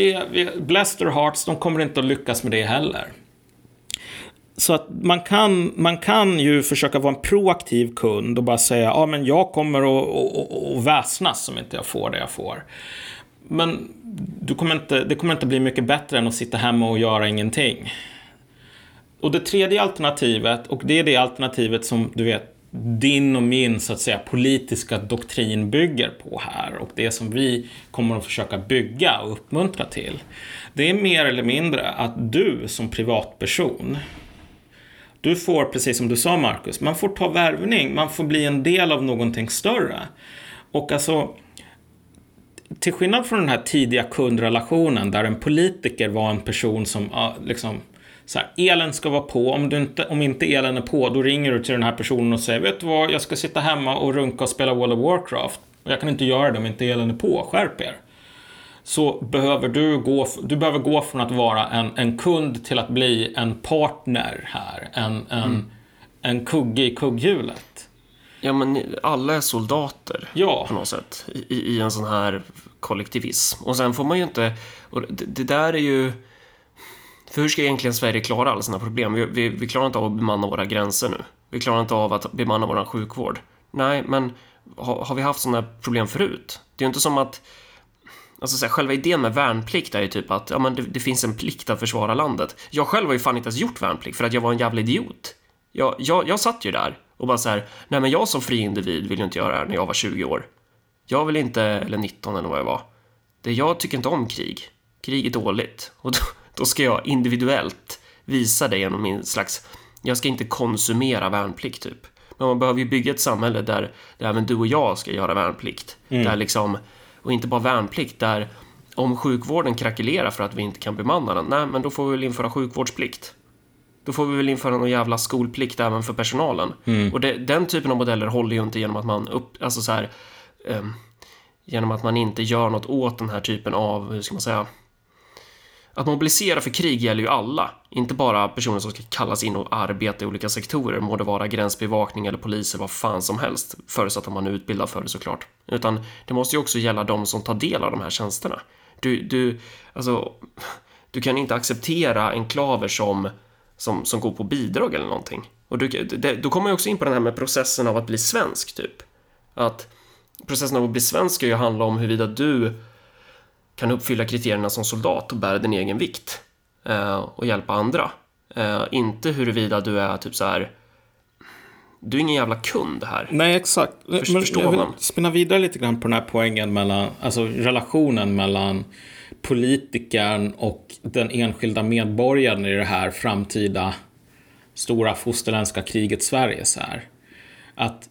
bless their hearts, de kommer inte att lyckas med det heller. Så att man kan, man kan ju försöka vara en proaktiv kund och bara säga ja men jag kommer att, väsnas om inte jag får det jag får. Men du kommer inte, det kommer inte bli mycket bättre än att sitta hemma och göra ingenting. Och det tredje alternativet, och det är det alternativet som du vet din och min så att säga politiska doktrin bygger på här och det som vi kommer att försöka bygga och uppmuntra till. Det är mer eller mindre att du som privatperson du får, precis som du sa Marcus, man får ta värvning, man får bli en del av någonting större. Och alltså, till skillnad från den här tidiga kundrelationen där en politiker var en person som liksom så här, elen ska vara på, om, du inte, om inte elen är på då ringer du till den här personen och säger vet du vad, jag ska sitta hemma och runka och spela World of Warcraft. Och jag kan inte göra det om inte elen är på, skärp er så behöver du gå, du behöver gå från att vara en, en kund till att bli en partner här. En, en, mm. en kugge i kugghjulet. Ja, men alla är soldater ja. på något sätt i, i en sån här kollektivism. Och sen får man ju inte... Och det, det där är ju... För hur ska egentligen Sverige klara alla sina problem? Vi, vi, vi, klarar inte av att bemanna våra gränser nu. Vi klarar inte av att bemanna vår sjukvård. Nej, men har, har vi haft sådana problem förut? Det är ju inte som att Alltså så här, själva idén med värnplikt är ju typ att ja, men det, det, finns en plikt att försvara landet. Jag själv har ju fan inte ens gjort värnplikt för att jag var en jävla idiot. Jag, jag, jag satt ju där och bara så här, nej men jag som fri individ vill ju inte göra det här när jag var 20 år. Jag vill inte, eller 19 eller vad jag var. Det, jag tycker inte om krig. Krig är dåligt. Och då, då ska jag individuellt visa det genom min slags, jag ska inte konsumera värnplikt typ. Men man behöver ju bygga ett samhälle där, där även du och jag ska göra värnplikt. Mm. Där liksom och inte bara värnplikt där om sjukvården krackelerar för att vi inte kan bemanna den, nej, men då får vi väl införa sjukvårdsplikt. Då får vi väl införa någon jävla skolplikt även för personalen. Och det, den typen av modeller håller ju inte genom att man upp, alltså så här, ehm, genom att man inte gör något åt den här typen av, hur ska man säga, att mobilisera för krig gäller ju alla, inte bara personer som ska kallas in och arbeta i olika sektorer, må det vara gränsbevakning eller poliser, vad fan som helst, förutsatt att man är utbildad för det såklart. Utan det måste ju också gälla de som tar del av de här tjänsterna. Du, du, alltså, du kan inte acceptera enklaver som, som, som går på bidrag eller någonting. Och du, det, då kommer jag också in på den här med processen av att bli svensk, typ. Att processen av att bli svensk ska ju handla om huruvida du kan uppfylla kriterierna som soldat och bära din egen vikt eh, och hjälpa andra. Eh, inte huruvida du är typ så här. Du är ingen jävla kund här. Nej, exakt. Först- Men förstår jag vill man. spinna vidare lite grann på den här poängen mellan, alltså relationen mellan politikern och den enskilda medborgaren i det här framtida stora fosterländska kriget Sverige. Så här. Att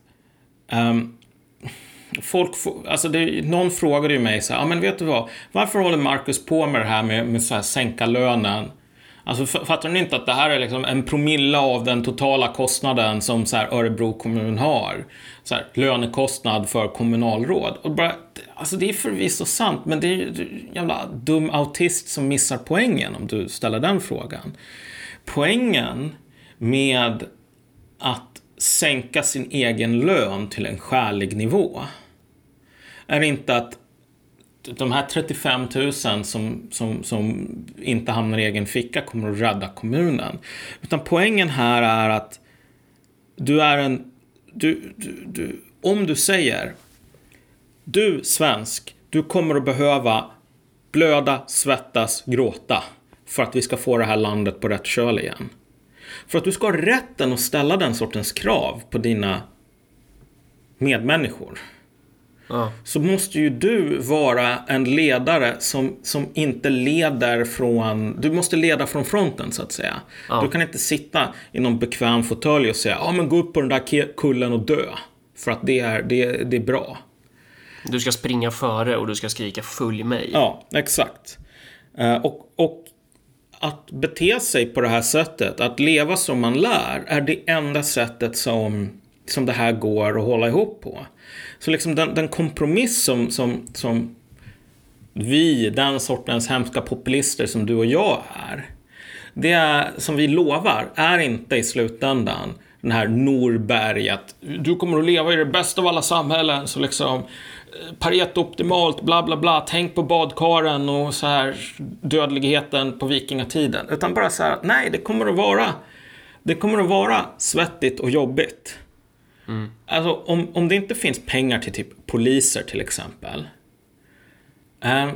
ehm, folk, får- alltså det, någon frågade ju mig så här, ja men vet du vad, varför håller Marcus på med det här med, med så här sänka lönen? Alltså fattar ni inte att det här är liksom en promille av den totala kostnaden som så här Örebro kommun har? Så här, lönekostnad för kommunalråd. Och bara, alltså det är förvisso sant, men det är ju en jävla dum autist som missar poängen om du ställer den frågan. Poängen med att sänka sin egen lön till en skälig nivå är inte att de här 35 000 som, som, som inte hamnar i egen ficka kommer att rädda kommunen. Utan poängen här är att du är en... Du, du, du, om du säger du svensk, du kommer att behöva blöda, svettas, gråta för att vi ska få det här landet på rätt köl igen. För att du ska ha rätten att ställa den sortens krav på dina medmänniskor Ja. så måste ju du vara en ledare som, som inte leder från... Du måste leda från fronten, så att säga. Ja. Du kan inte sitta i någon bekväm fåtölj och säga ja men gå upp på den där kullen och dö. För att det är, det, det är bra. Du ska springa före och du ska skrika följ mig. Ja, exakt. Eh, och, och att bete sig på det här sättet, att leva som man lär, är det enda sättet som, som det här går att hålla ihop på. Så liksom den, den kompromiss som, som, som vi, den sortens hemska populister som du och jag är, det är, som vi lovar, är inte i slutändan den här Norberg att du kommer att leva i det bästa av alla samhällen, så liksom eh, Pareto optimalt, bla bla bla, tänk på badkaren och så här dödligheten på vikingatiden. Utan bara så här att nej, det kommer att vara det kommer att vara svettigt och jobbigt. Alltså om, om det inte finns pengar till typ poliser till exempel. Eh,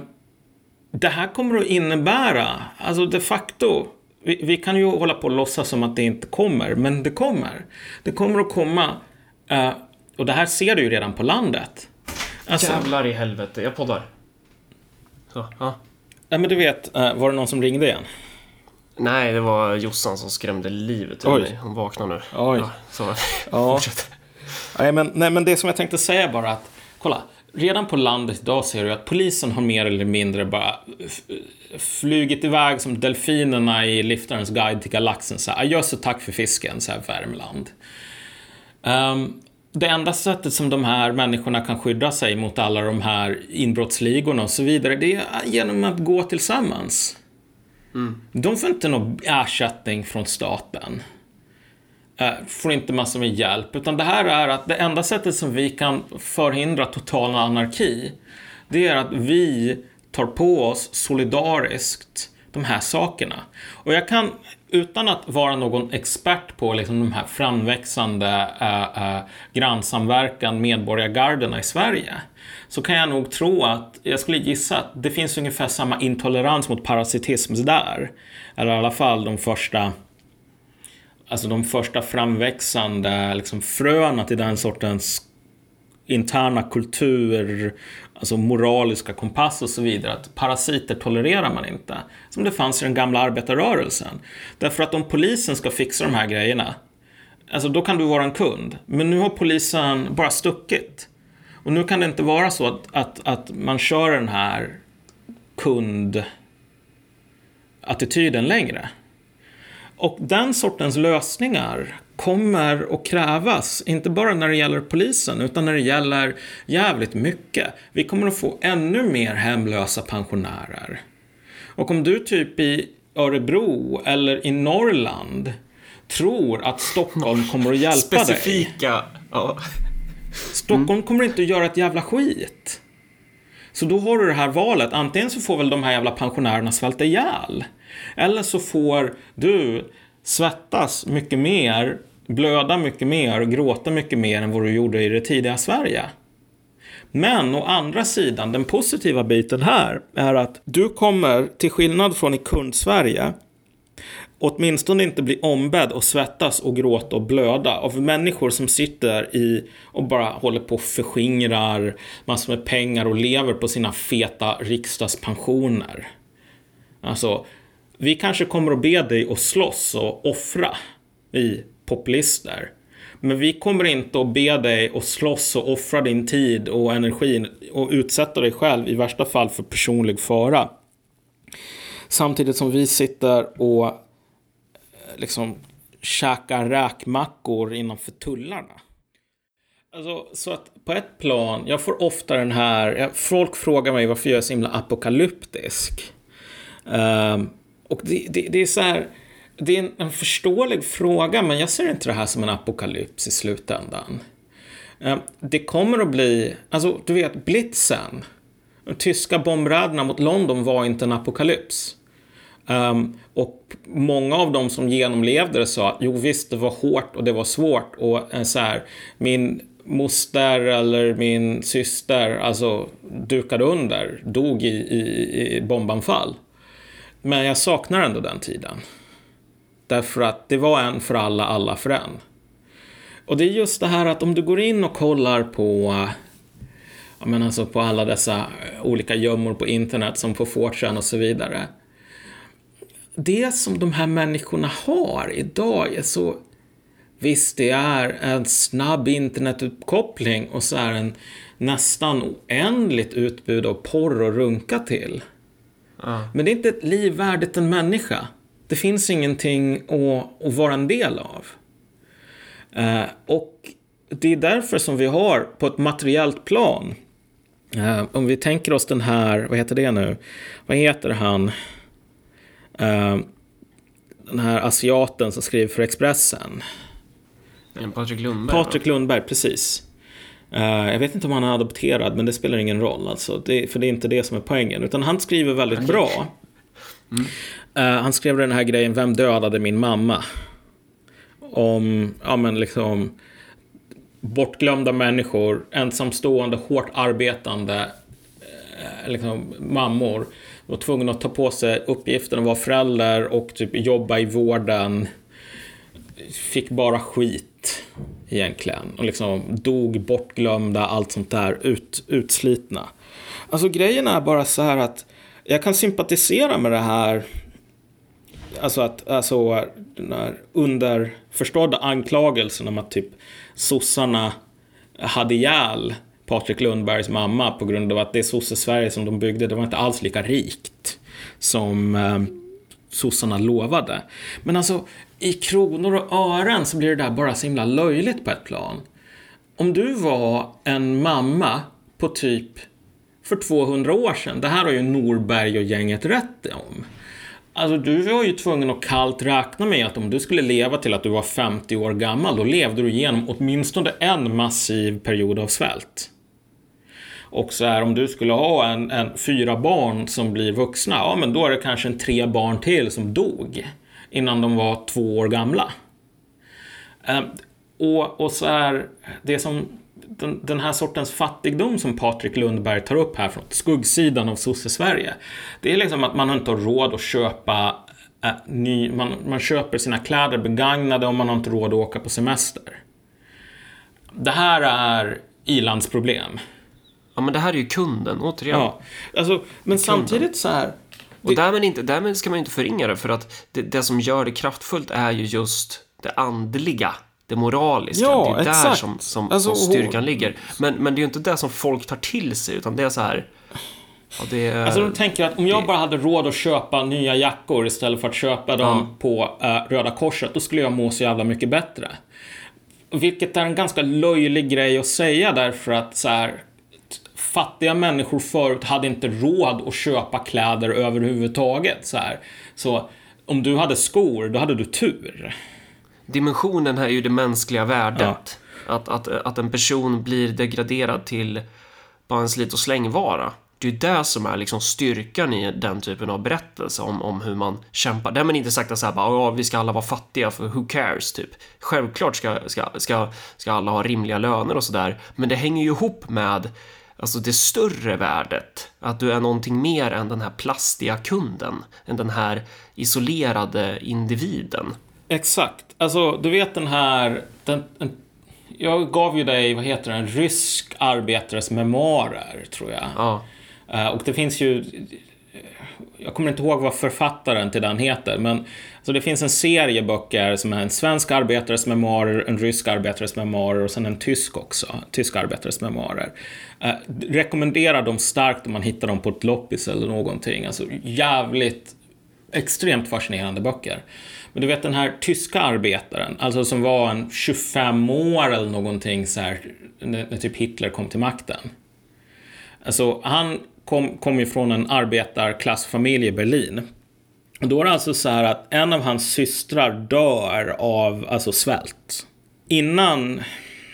det här kommer att innebära, alltså de facto, vi, vi kan ju hålla på och låtsas som att det inte kommer, men det kommer. Det kommer att komma, eh, och det här ser du ju redan på landet. Alltså, Jävlar i helvete, jag poddar. Så, ja. ja, men du vet, eh, var det någon som ringde igen? Nej, det var Jossan som skrämde livet ur mig. Hon vaknar nu. Oj. Ja, så, Ja. fortsätt. Nej men, nej, men det som jag tänkte säga bara att, kolla, redan på landet idag ser du att polisen har mer eller mindre bara flugit iväg som delfinerna i Liftarens guide till galaxen. Så här, adjöss och tack för fisken, så här Värmland. Ehm, det enda sättet som de här människorna kan skydda sig mot alla de här inbrottsligorna och så vidare, det är genom att gå tillsammans. De får inte någon ersättning från staten Eh, får inte massor med hjälp. Utan det här är att det enda sättet som vi kan förhindra total anarki, det är att vi tar på oss solidariskt de här sakerna. Och jag kan, utan att vara någon expert på liksom de här framväxande äh, äh, grannsamverkan medborgargarderna i Sverige, så kan jag nog tro att, jag skulle gissa att det finns ungefär samma intolerans mot parasitism där. Eller i alla fall de första alltså de första framväxande liksom, fröna till den sortens interna kultur, alltså moraliska kompass och så vidare. Att parasiter tolererar man inte. Som det fanns i den gamla arbetarrörelsen. Därför att om polisen ska fixa de här grejerna, alltså då kan du vara en kund. Men nu har polisen bara stuckit. Och nu kan det inte vara så att, att, att man kör den här kundattityden längre. Och den sortens lösningar kommer att krävas, inte bara när det gäller polisen, utan när det gäller jävligt mycket. Vi kommer att få ännu mer hemlösa pensionärer. Och om du typ i Örebro eller i Norrland tror att Stockholm kommer att hjälpa Specifika. dig. Ja. Stockholm kommer inte att göra ett jävla skit. Så då har du det här valet. Antingen så får väl de här jävla pensionärerna svälta ihjäl. Eller så får du svettas mycket mer, blöda mycket mer och gråta mycket mer än vad du gjorde i det tidiga Sverige. Men å andra sidan, den positiva biten här är att du kommer, till skillnad från i kund-Sverige, åtminstone inte bli ombedd och svettas och gråta och blöda av människor som sitter i och bara håller på och förskingrar massor med pengar och lever på sina feta riksdagspensioner. Alltså, vi kanske kommer att be dig att slåss och offra i populister. Men vi kommer inte att be dig att slåss och offra din tid och energin. och utsätta dig själv i värsta fall för personlig fara. Samtidigt som vi sitter och eh, liksom käkar räkmackor innanför tullarna. Alltså, så att på ett plan, jag får ofta den här, folk frågar mig varför jag är så himla apokalyptisk. Um, och det, det, det, är så här, det är en, en, förståelig fråga, men jag ser inte det här som en apokalyps i slutändan. Eh, det kommer att bli, alltså du vet, blitzen, de tyska bombräderna mot London var inte en apokalyps. Um, och många av dem som genomlevde det sa, jo visst det var hårt och det var svårt och eh, så här, min moster eller min syster alltså dukade under, dog i, i, i bombanfall. Men jag saknar ändå den tiden. Därför att det var en för alla, alla för en. Och det är just det här att om du går in och kollar på ja, men alltså på alla dessa eh, olika gömmor på internet som på Fortran och så vidare. Det som de här människorna har idag är så Visst, det är en snabb internetuppkoppling och så är en nästan oändligt utbud av porr och runka till. Men det är inte ett liv värdigt en människa. Det finns ingenting att, att vara en del av. Eh, och det är därför som vi har på ett materiellt plan. Eh, om vi tänker oss den här, vad heter det nu? Vad heter han? Eh, den här asiaten som skriver för Expressen. Patrik Lundberg. Patrik Lundberg, precis. Uh, jag vet inte om han är adopterad, men det spelar ingen roll. Alltså. Det, för det är inte det som är poängen. Utan han skriver väldigt okay. bra. Mm. Uh, han skrev den här grejen, Vem dödade min mamma? Om, ja men liksom bortglömda människor, ensamstående, hårt arbetande uh, liksom, mammor var tvungna att ta på sig uppgiften att vara förälder och typ jobba i vården. Fick bara skit egentligen. Och liksom dog, bortglömda, allt sånt där, ut, utslitna. Alltså grejen är bara så här att jag kan sympatisera med det här. Alltså att, alltså den här underförstådda anklagelsen om att typ sossarna hade ihjäl Patrik Lundbergs mamma på grund av att det sosse-Sverige som de byggde, det var inte alls lika rikt som eh, sossarna lovade. Men alltså, i kronor och ören så blir det där bara så himla löjligt på ett plan. Om du var en mamma på typ för 200 år sedan, det här har ju Norberg och gänget rätt om. Alltså du var ju tvungen att kallt räkna med att om du skulle leva till att du var 50 år gammal, då levde du igenom åtminstone en massiv period av svält. Och så här om du skulle ha en, en fyra barn som blir vuxna, ja men då är det kanske en tre barn till som dog innan de var två år gamla. Ehm, och, och så är det som den, den, här sortens fattigdom som Patrik Lundberg tar upp här från skuggsidan av sosse-Sverige. Det är liksom att man inte har råd att köpa äh, ny, man, man köper sina kläder begagnade och man har inte råd att åka på semester. Det här är ilandsproblem. Ja, men det här är ju kunden, återigen. Ja, alltså, men kunden. samtidigt så här. Och därmed, inte, därmed ska man inte förringa det, för att det, det som gör det kraftfullt är ju just det andliga det moraliska. Ja, det är exakt. där som, som, alltså, som styrkan ligger. Men, men det är ju inte det som folk tar till sig, utan det är så här... Ja, det är... Alltså de tänker att om jag det- bara hade råd att köpa nya jackor istället för att köpa dem på eh, Röda Korset, då skulle jag må så jävla mycket bättre. Vilket är en ganska löjlig grej att säga därför att så här, fattiga människor förut hade inte råd att köpa kläder överhuvudtaget. Så, här. så om du hade skor, då hade du tur. Dimensionen här är ju det mänskliga värdet. Att, att, att en person blir degraderad till bara en slit och slängvara. Det är ju det som är liksom styrkan i den typen av berättelse om, om hur man kämpar. Därmed inte sagt att så här, bara, ja, vi ska alla vara fattiga för who cares, typ. Självklart ska, ska, ska, ska alla ha rimliga löner och sådär, men det hänger ju ihop med Alltså det större värdet, att du är någonting mer än den här plastiga kunden, än den här isolerade individen. Exakt. Alltså, du vet den här... Den, en, jag gav ju dig, vad heter den, rysk arbetares memoarer, tror jag. Ja, Eh, och det finns ju... Jag kommer inte ihåg vad författaren till den heter, men alltså det finns en serie böcker som är en svensk arbetares memoarer, en rysk arbetares memoarer och sen en tysk också, tysk arbetares memoarer. Eh, rekommenderar dem starkt om man hittar dem på ett loppis eller någonting. Alltså jävligt extremt fascinerande böcker. Men du vet den här tyska arbetaren, alltså som var en 25 år eller någonting så här, när, när typ Hitler kom till makten. Alltså han kom, kom ju från en arbetarklassfamilj i Berlin. Och då är det alltså så här att en av hans systrar dör av alltså svält. Innan,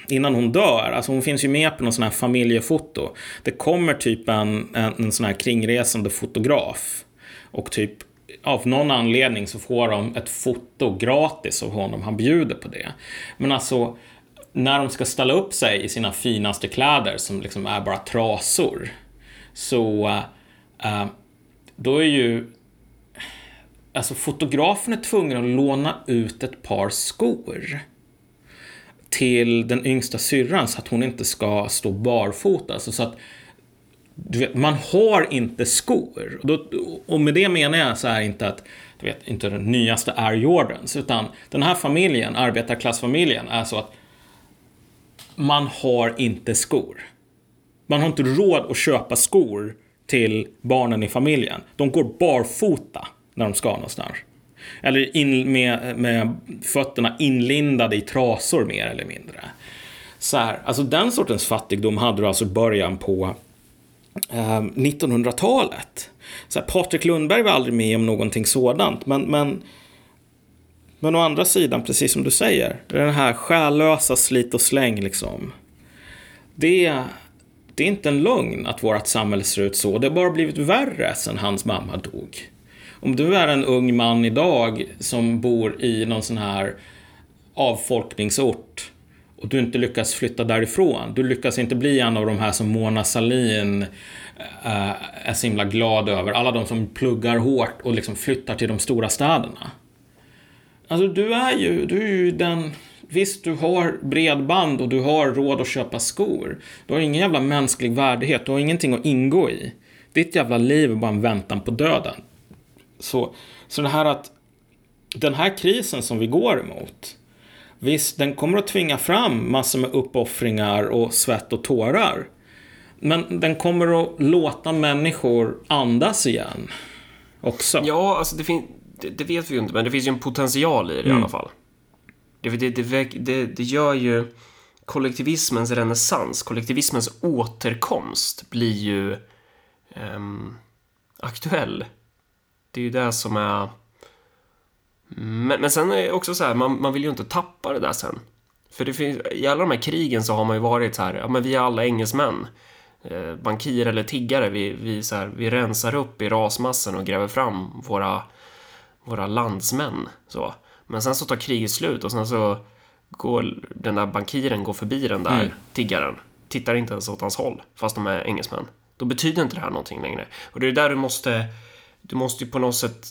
innan hon dör, alltså hon finns ju med på någon sån här familjefoto. Det kommer typ en, en, en sån här kringresande fotograf. Och typ av någon anledning så får de ett foto gratis av honom. Han bjuder på det. Men alltså, när de ska ställa upp sig i sina finaste kläder som liksom är bara trasor. Så äh, då är ju Alltså fotografen är tvungen att låna ut ett par skor till den yngsta syrran så att hon inte ska stå barfota. Alltså så att du vet, man har inte skor. Och, då, och med det menar jag så här inte att du vet, inte den nyaste Air Jordans, utan den här familjen, arbetarklassfamiljen, är så att man har inte skor. Man har inte råd att köpa skor till barnen i familjen. De går barfota när de ska någonstans. Eller in med, med fötterna inlindade i trasor mer eller mindre. Så här, alltså den sortens fattigdom hade du alltså i början på eh, 1900-talet. Så här, Patrik Lundberg var aldrig med om någonting sådant, men, men men å andra sidan, precis som du säger, den här själlösa slit och släng liksom. Det, det är inte en lögn att vårt samhälle ser ut så. Det har bara blivit värre sen hans mamma dog. Om du är en ung man idag som bor i någon sån här avfolkningsort och du inte lyckas flytta därifrån. Du lyckas inte bli en av de här som Mona Sahlin eh, är så himla glad över. Alla de som pluggar hårt och liksom flyttar till de stora städerna. Alltså du är ju, du är ju den... Visst, du har bredband och du har råd att köpa skor. Du har ingen jävla mänsklig värdighet, du har ingenting att ingå i. Ditt jävla liv är bara en väntan på döden. Så, så det här att den här krisen som vi går emot, visst, den kommer att tvinga fram massor med uppoffringar och svett och tårar. Men den kommer att låta människor andas igen. Också. Ja, alltså det, fin- det, det vet vi ju inte, men det finns ju en potential i det i Mm. alla fall. Det, det, det, det, gör ju kollektivismens renässans, kollektivismens återkomst blir ju um, aktuell. Det är ju det som är... Men, men sen är det också så här, man, man vill ju inte tappa det där sen. För det finns, i alla de här krigen så har man ju varit så här, ja men vi är alla engelsmän. Eh, bankir eller tiggare, vi, vi, så här, vi rensar upp i rasmassan och gräver fram våra, våra landsmän. Så. Men sen så tar kriget slut och sen så går den där bankiren går förbi den där Mm. tiggaren. Tittar inte ens åt hans håll, fast de är engelsmän. Då betyder inte det här någonting längre. Och det är där du måste, du måste ju på något sätt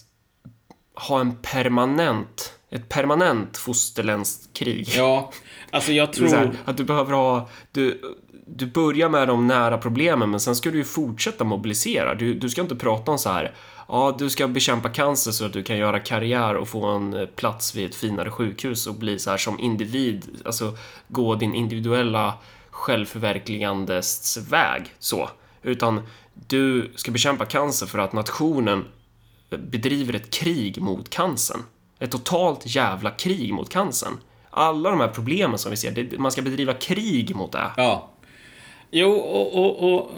ha en permanent, ett permanent fosterländskt krig. Ja, alltså jag så här, tror... att du behöver ha, du, du börjar med de nära problemen men sen ska du ju fortsätta mobilisera. Du, du ska inte prata om så här, ja du ska bekämpa cancer så att du kan göra karriär och få en eh, plats vid ett finare sjukhus och bli så här som individ, alltså gå din individuella självförverkligandes väg så. Utan du ska bekämpa cancer för att nationen eh, bedriver ett krig mot cancern. Ett totalt jävla krig mot cancern. Alla de här problemen som vi ser, det, man ska bedriva krig mot det. Ja. Jo, och, och, och,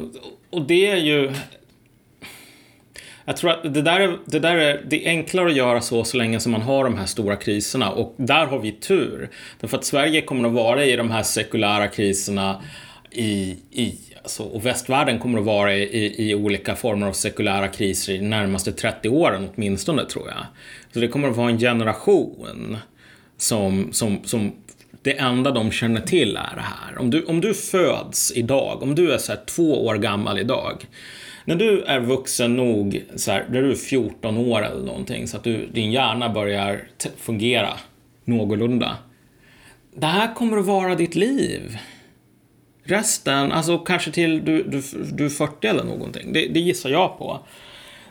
och det är ju... Jag tror att det där, är, det där är, det är enklare att göra så så länge som man har de här stora kriserna och där har vi tur. Därför att Sverige kommer att vara i de här sekulära kriserna i, i alltså, och västvärlden kommer att vara i, i olika former av sekulära kriser i de närmaste 30 åren åtminstone tror jag. Så det kommer att vara en generation som, som, som det enda de känner till är det här. Om du, om du föds idag, om du är så två år gammal idag. När du är vuxen nog, så här, när du är 14 år eller någonting, så att du, din hjärna börjar fungera någorlunda. Det här kommer att vara ditt liv. Resten, alltså kanske till du, du, du är 40 eller någonting. Det, det gissar jag på.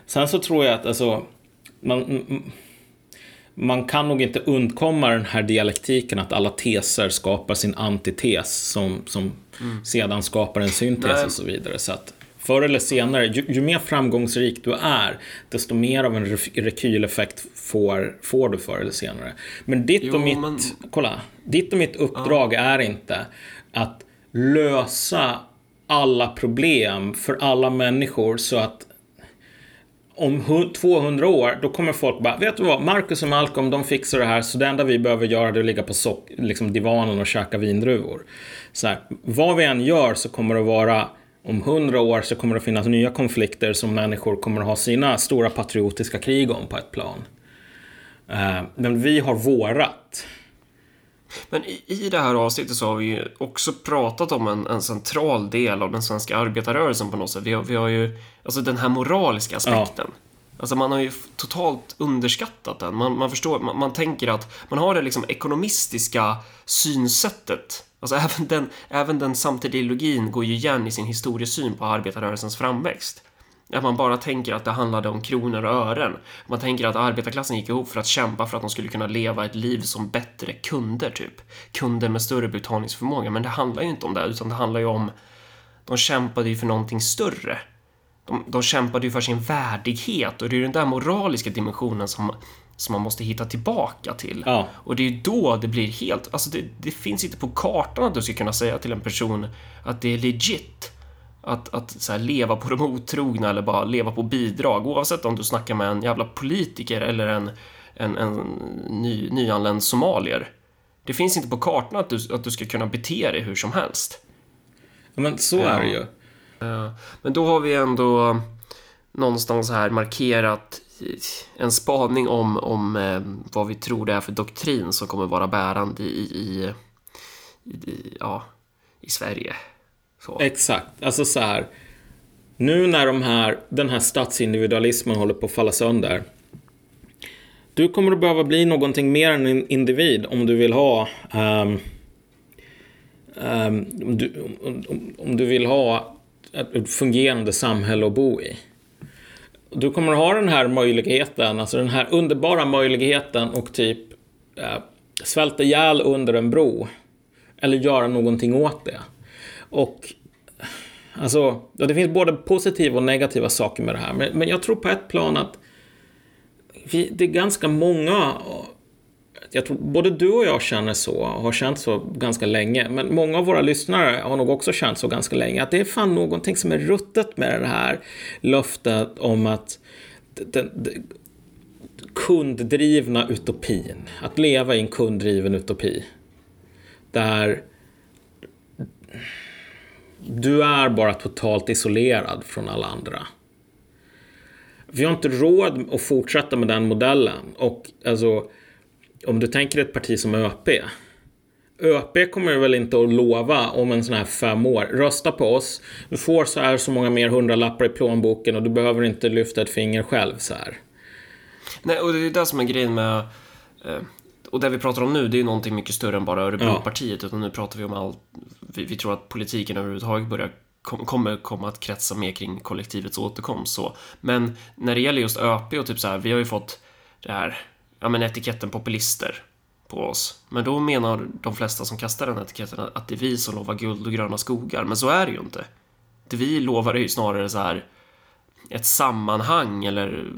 Sen så tror jag att alltså, man, man kan nog inte undkomma den här dialektiken att alla teser skapar sin antites som, som mm. sedan skapar en syntes Nej. och så vidare. Så att förr eller senare, ju, ju, mer framgångsrik du är, desto mer av en rekyleffekt får, får du förr eller senare. Men ditt jo, och mitt, men... kolla, ditt och mitt uppdrag ja. är inte att lösa alla problem för alla människor så att om 200 år, då kommer folk bara, vet du vad, Marcus och Malcolm, de fixar det här, så det enda vi behöver göra är att ligga på sock, liksom divanen och käka vindruvor. Så här, vad vi än gör så kommer det vara, om 100 år så kommer det finnas nya konflikter som människor kommer att ha sina stora patriotiska krig om på ett plan. Uh, men vi har vårat. Men i, i det här avsnittet så har vi ju också pratat om en, en central del av den svenska arbetarrörelsen på något sätt. Vi har, vi har ju, alltså den här moraliska aspekten. Ja. Alltså man har ju totalt underskattat den. Man, man förstår, man, man, tänker att man har det liksom ekonomistiska synsättet. Alltså även den, även den samtida ideologin går ju igen i sin historiesyn på arbetarrörelsens framväxt. Att man bara tänker att det handlade om kronor och ören. Man tänker att arbetarklassen gick ihop för att kämpa för att de skulle kunna leva ett liv som bättre kunder, typ. Kunder med större betalningsförmåga. Men det handlar ju inte om det, utan det handlar ju om... De kämpade ju för någonting större. De, de kämpade ju för sin värdighet och det är ju den där moraliska dimensionen som, som man måste hitta tillbaka till. Ja. Och det är ju då det blir helt... Alltså det, det finns inte på kartan att du ska kunna säga till en person att det är legit att, att så leva på de otrogna eller bara leva på bidrag oavsett om du snackar med en jävla politiker eller en, en, en ny, nyanländ somalier. Det finns inte på kartan att du, att du ska kunna bete dig hur som helst. Ja, men så är det ju. Ja. Men då har vi ändå någonstans här markerat en spaning om, om eh, vad vi tror det är för doktrin som kommer vara bärande i, i, i ja, i Sverige. Så. Exakt, alltså så här. Nu när de här, den här statsindividualismen håller på att falla sönder. Du kommer att behöva bli någonting mer än en individ om du vill ha um, um, om, du, om, om, du vill ha ett fungerande samhälle att bo i. Du kommer ha den här möjligheten, alltså den här underbara möjligheten och typ eh, svälta ihjäl under en bro. Eller göra någonting åt det. Och alltså, det finns både positiva och negativa saker med det här. Men, men jag tror på ett plan att vi, det är ganska många jag tror både du och jag känner så, och har känt så ganska länge, men många av våra lyssnare har nog också känt så ganska länge, att det är fan någonting som är ruttet med det här löftet om att den, den kunddrivna utopin, att leva i en kunddriven utopi, där du är bara totalt isolerad från alla andra. Vi har inte råd att fortsätta med den modellen. Och alltså, om du tänker ett parti som ÖP. ÖP kommer väl inte att lova om en sån här fem år. Rösta på oss. Du får så här så många mer hundralappar i plånboken och du behöver inte lyfta ett finger själv så här. Nej, och det är det som är grejen med eh, och det vi pratar om nu, det är någonting mycket större än bara Örebropartiet, ja. utan nu pratar vi om allt. Vi, vi, tror att politiken överhuvudtaget börjar kom, kommer komma att kretsa mer kring kollektivets återkomst. Så. Men när det gäller just ÖP och typ så här, vi har ju fått det här, ja men etiketten populister på oss. Men då menar de flesta som kastar den etiketten att det är vi som lovar guld och gröna skogar, men så är det ju inte. Det vi lovar är ju snarare så här ett sammanhang eller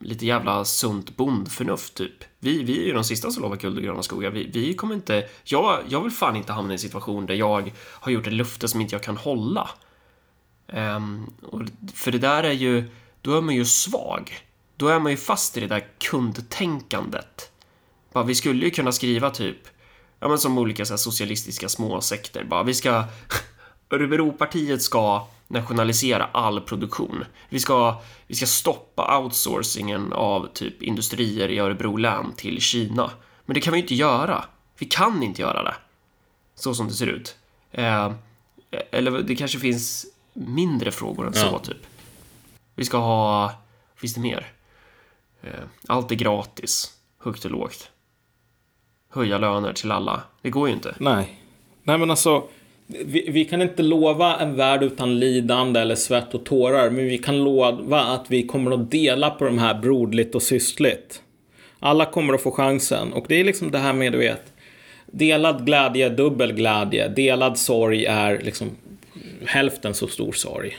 lite jävla sunt bondförnuft typ. Vi, vi är ju de sista som lovar guld och gröna skogar. Vi, vi kommer inte... Jag, jag vill fan inte hamna i en situation där jag har gjort ett löfte som inte jag kan hålla. Um, för det där är ju... Då är man ju svag. Då är man ju fast i det där kundtänkandet. Bara, vi skulle ju kunna skriva typ, ja men som olika så socialistiska småsekter, bara vi ska Örebropartiet ska nationalisera all produktion. Vi ska, vi ska stoppa outsourcingen av typ industrier i Örebro län till Kina. Men det kan vi inte göra. Vi kan inte göra det. Så som det ser ut. Eh, eller det kanske finns mindre frågor än ja. så, typ. Vi ska ha... Finns det mer? Eh, allt är gratis. Högt och lågt. Höja löner till alla. Det går ju inte. Nej. Nej, men alltså vi, vi, kan inte lova en värld utan lidande eller svett och tårar, men vi kan lova att vi kommer att dela på de här brodligt och systerligt. Alla kommer att få chansen och det är liksom det här med, du vet, delad glädje, är dubbel glädje, delad sorg är liksom hälften så stor sorg.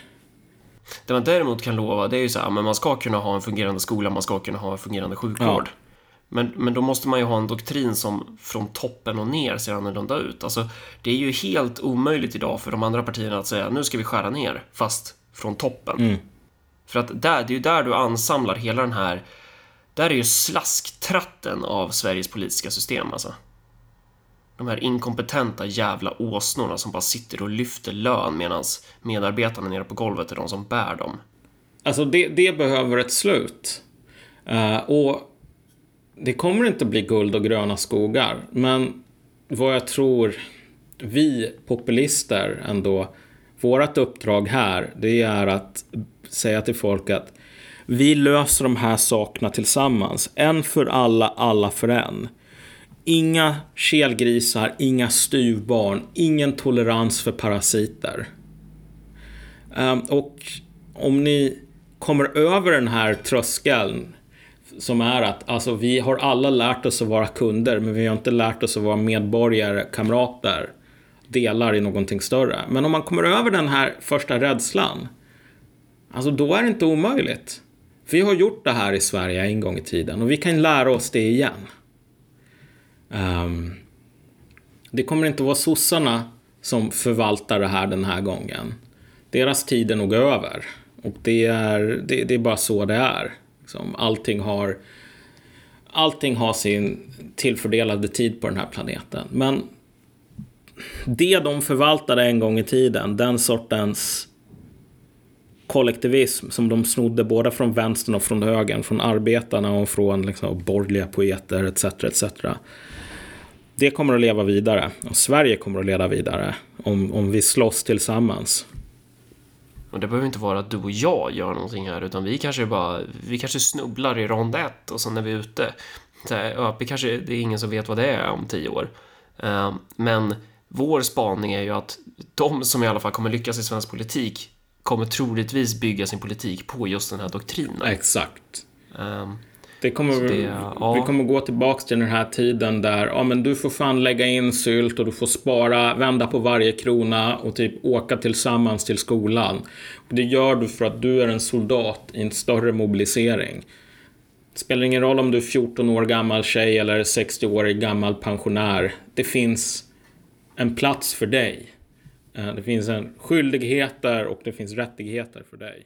Det man däremot kan lova, det är ju så här, men man ska kunna ha en fungerande skola, man ska kunna ha en fungerande sjukvård. Ja. Men, men då måste man ju ha en doktrin som från toppen och ner ser annorlunda ut. Alltså, det är ju helt omöjligt idag för de andra partierna att säga nu ska vi skära ner, fast från toppen. Mm. För att där, det är ju där du ansamlar hela den här... Där är ju slasktratten av Sveriges politiska system alltså. De här inkompetenta jävla åsnorna som bara sitter och lyfter lön medan medarbetarna nere på golvet är de som bär dem. Alltså det, det behöver ett slut. Uh, och det kommer inte bli guld och gröna skogar. Men vad jag tror vi populister ändå, vårt uppdrag här, det är att säga till folk att vi löser de här sakerna tillsammans. En för alla, alla för en. Inga kelgrisar, inga styvbarn, ingen tolerans för parasiter. Ehm, och om ni kommer över den här tröskeln som är att alltså, vi har alla lärt oss att vara kunder, men vi har inte lärt oss att vara medborgare, kamrater, delar i någonting större. Men om man kommer över den här första rädslan, alltså då är det inte omöjligt. Vi har gjort det här i Sverige en gång i tiden och vi kan lära oss det igen. Um, det kommer inte vara sossarna som förvaltar det här den här gången. Deras tid är nog över. Och det är, det, det är bara så det är. Liksom, allting har Allting har sin tillfördelade tid på den här planeten. Men det de förvaltade en gång i tiden, den sortens kollektivism som de snodde både från vänstern och från högern, från arbetarna och från liksom, borgerliga poeter etc. etc. Det kommer att leva vidare. Och Sverige kommer att leva vidare om, om vi slåss tillsammans. Och det behöver inte vara att du och jag gör någonting här, utan vi kanske bara, vi kanske snubblar i rond ett och sen är vi ute. Så här, ÖP kanske, det är ingen som vet vad det är om tio år. Uh, men vår spaning är ju att de som i alla fall kommer lyckas i svensk politik kommer troligtvis bygga sin politik på just den här doktrinen. Exakt. Det kommer, det, ja. Vi kommer gå tillbaka till den här tiden där ja, men du får fan lägga in sylt och du får spara, vända på varje krona och typ åka tillsammans till skolan. Det gör du för att du är en soldat i en större mobilisering. Det spelar ingen roll om du är 14 år gammal tjej eller 60-årig gammal pensionär. Det finns en plats för dig. Eh, det finns en skyldigheter och det finns rättigheter för dig.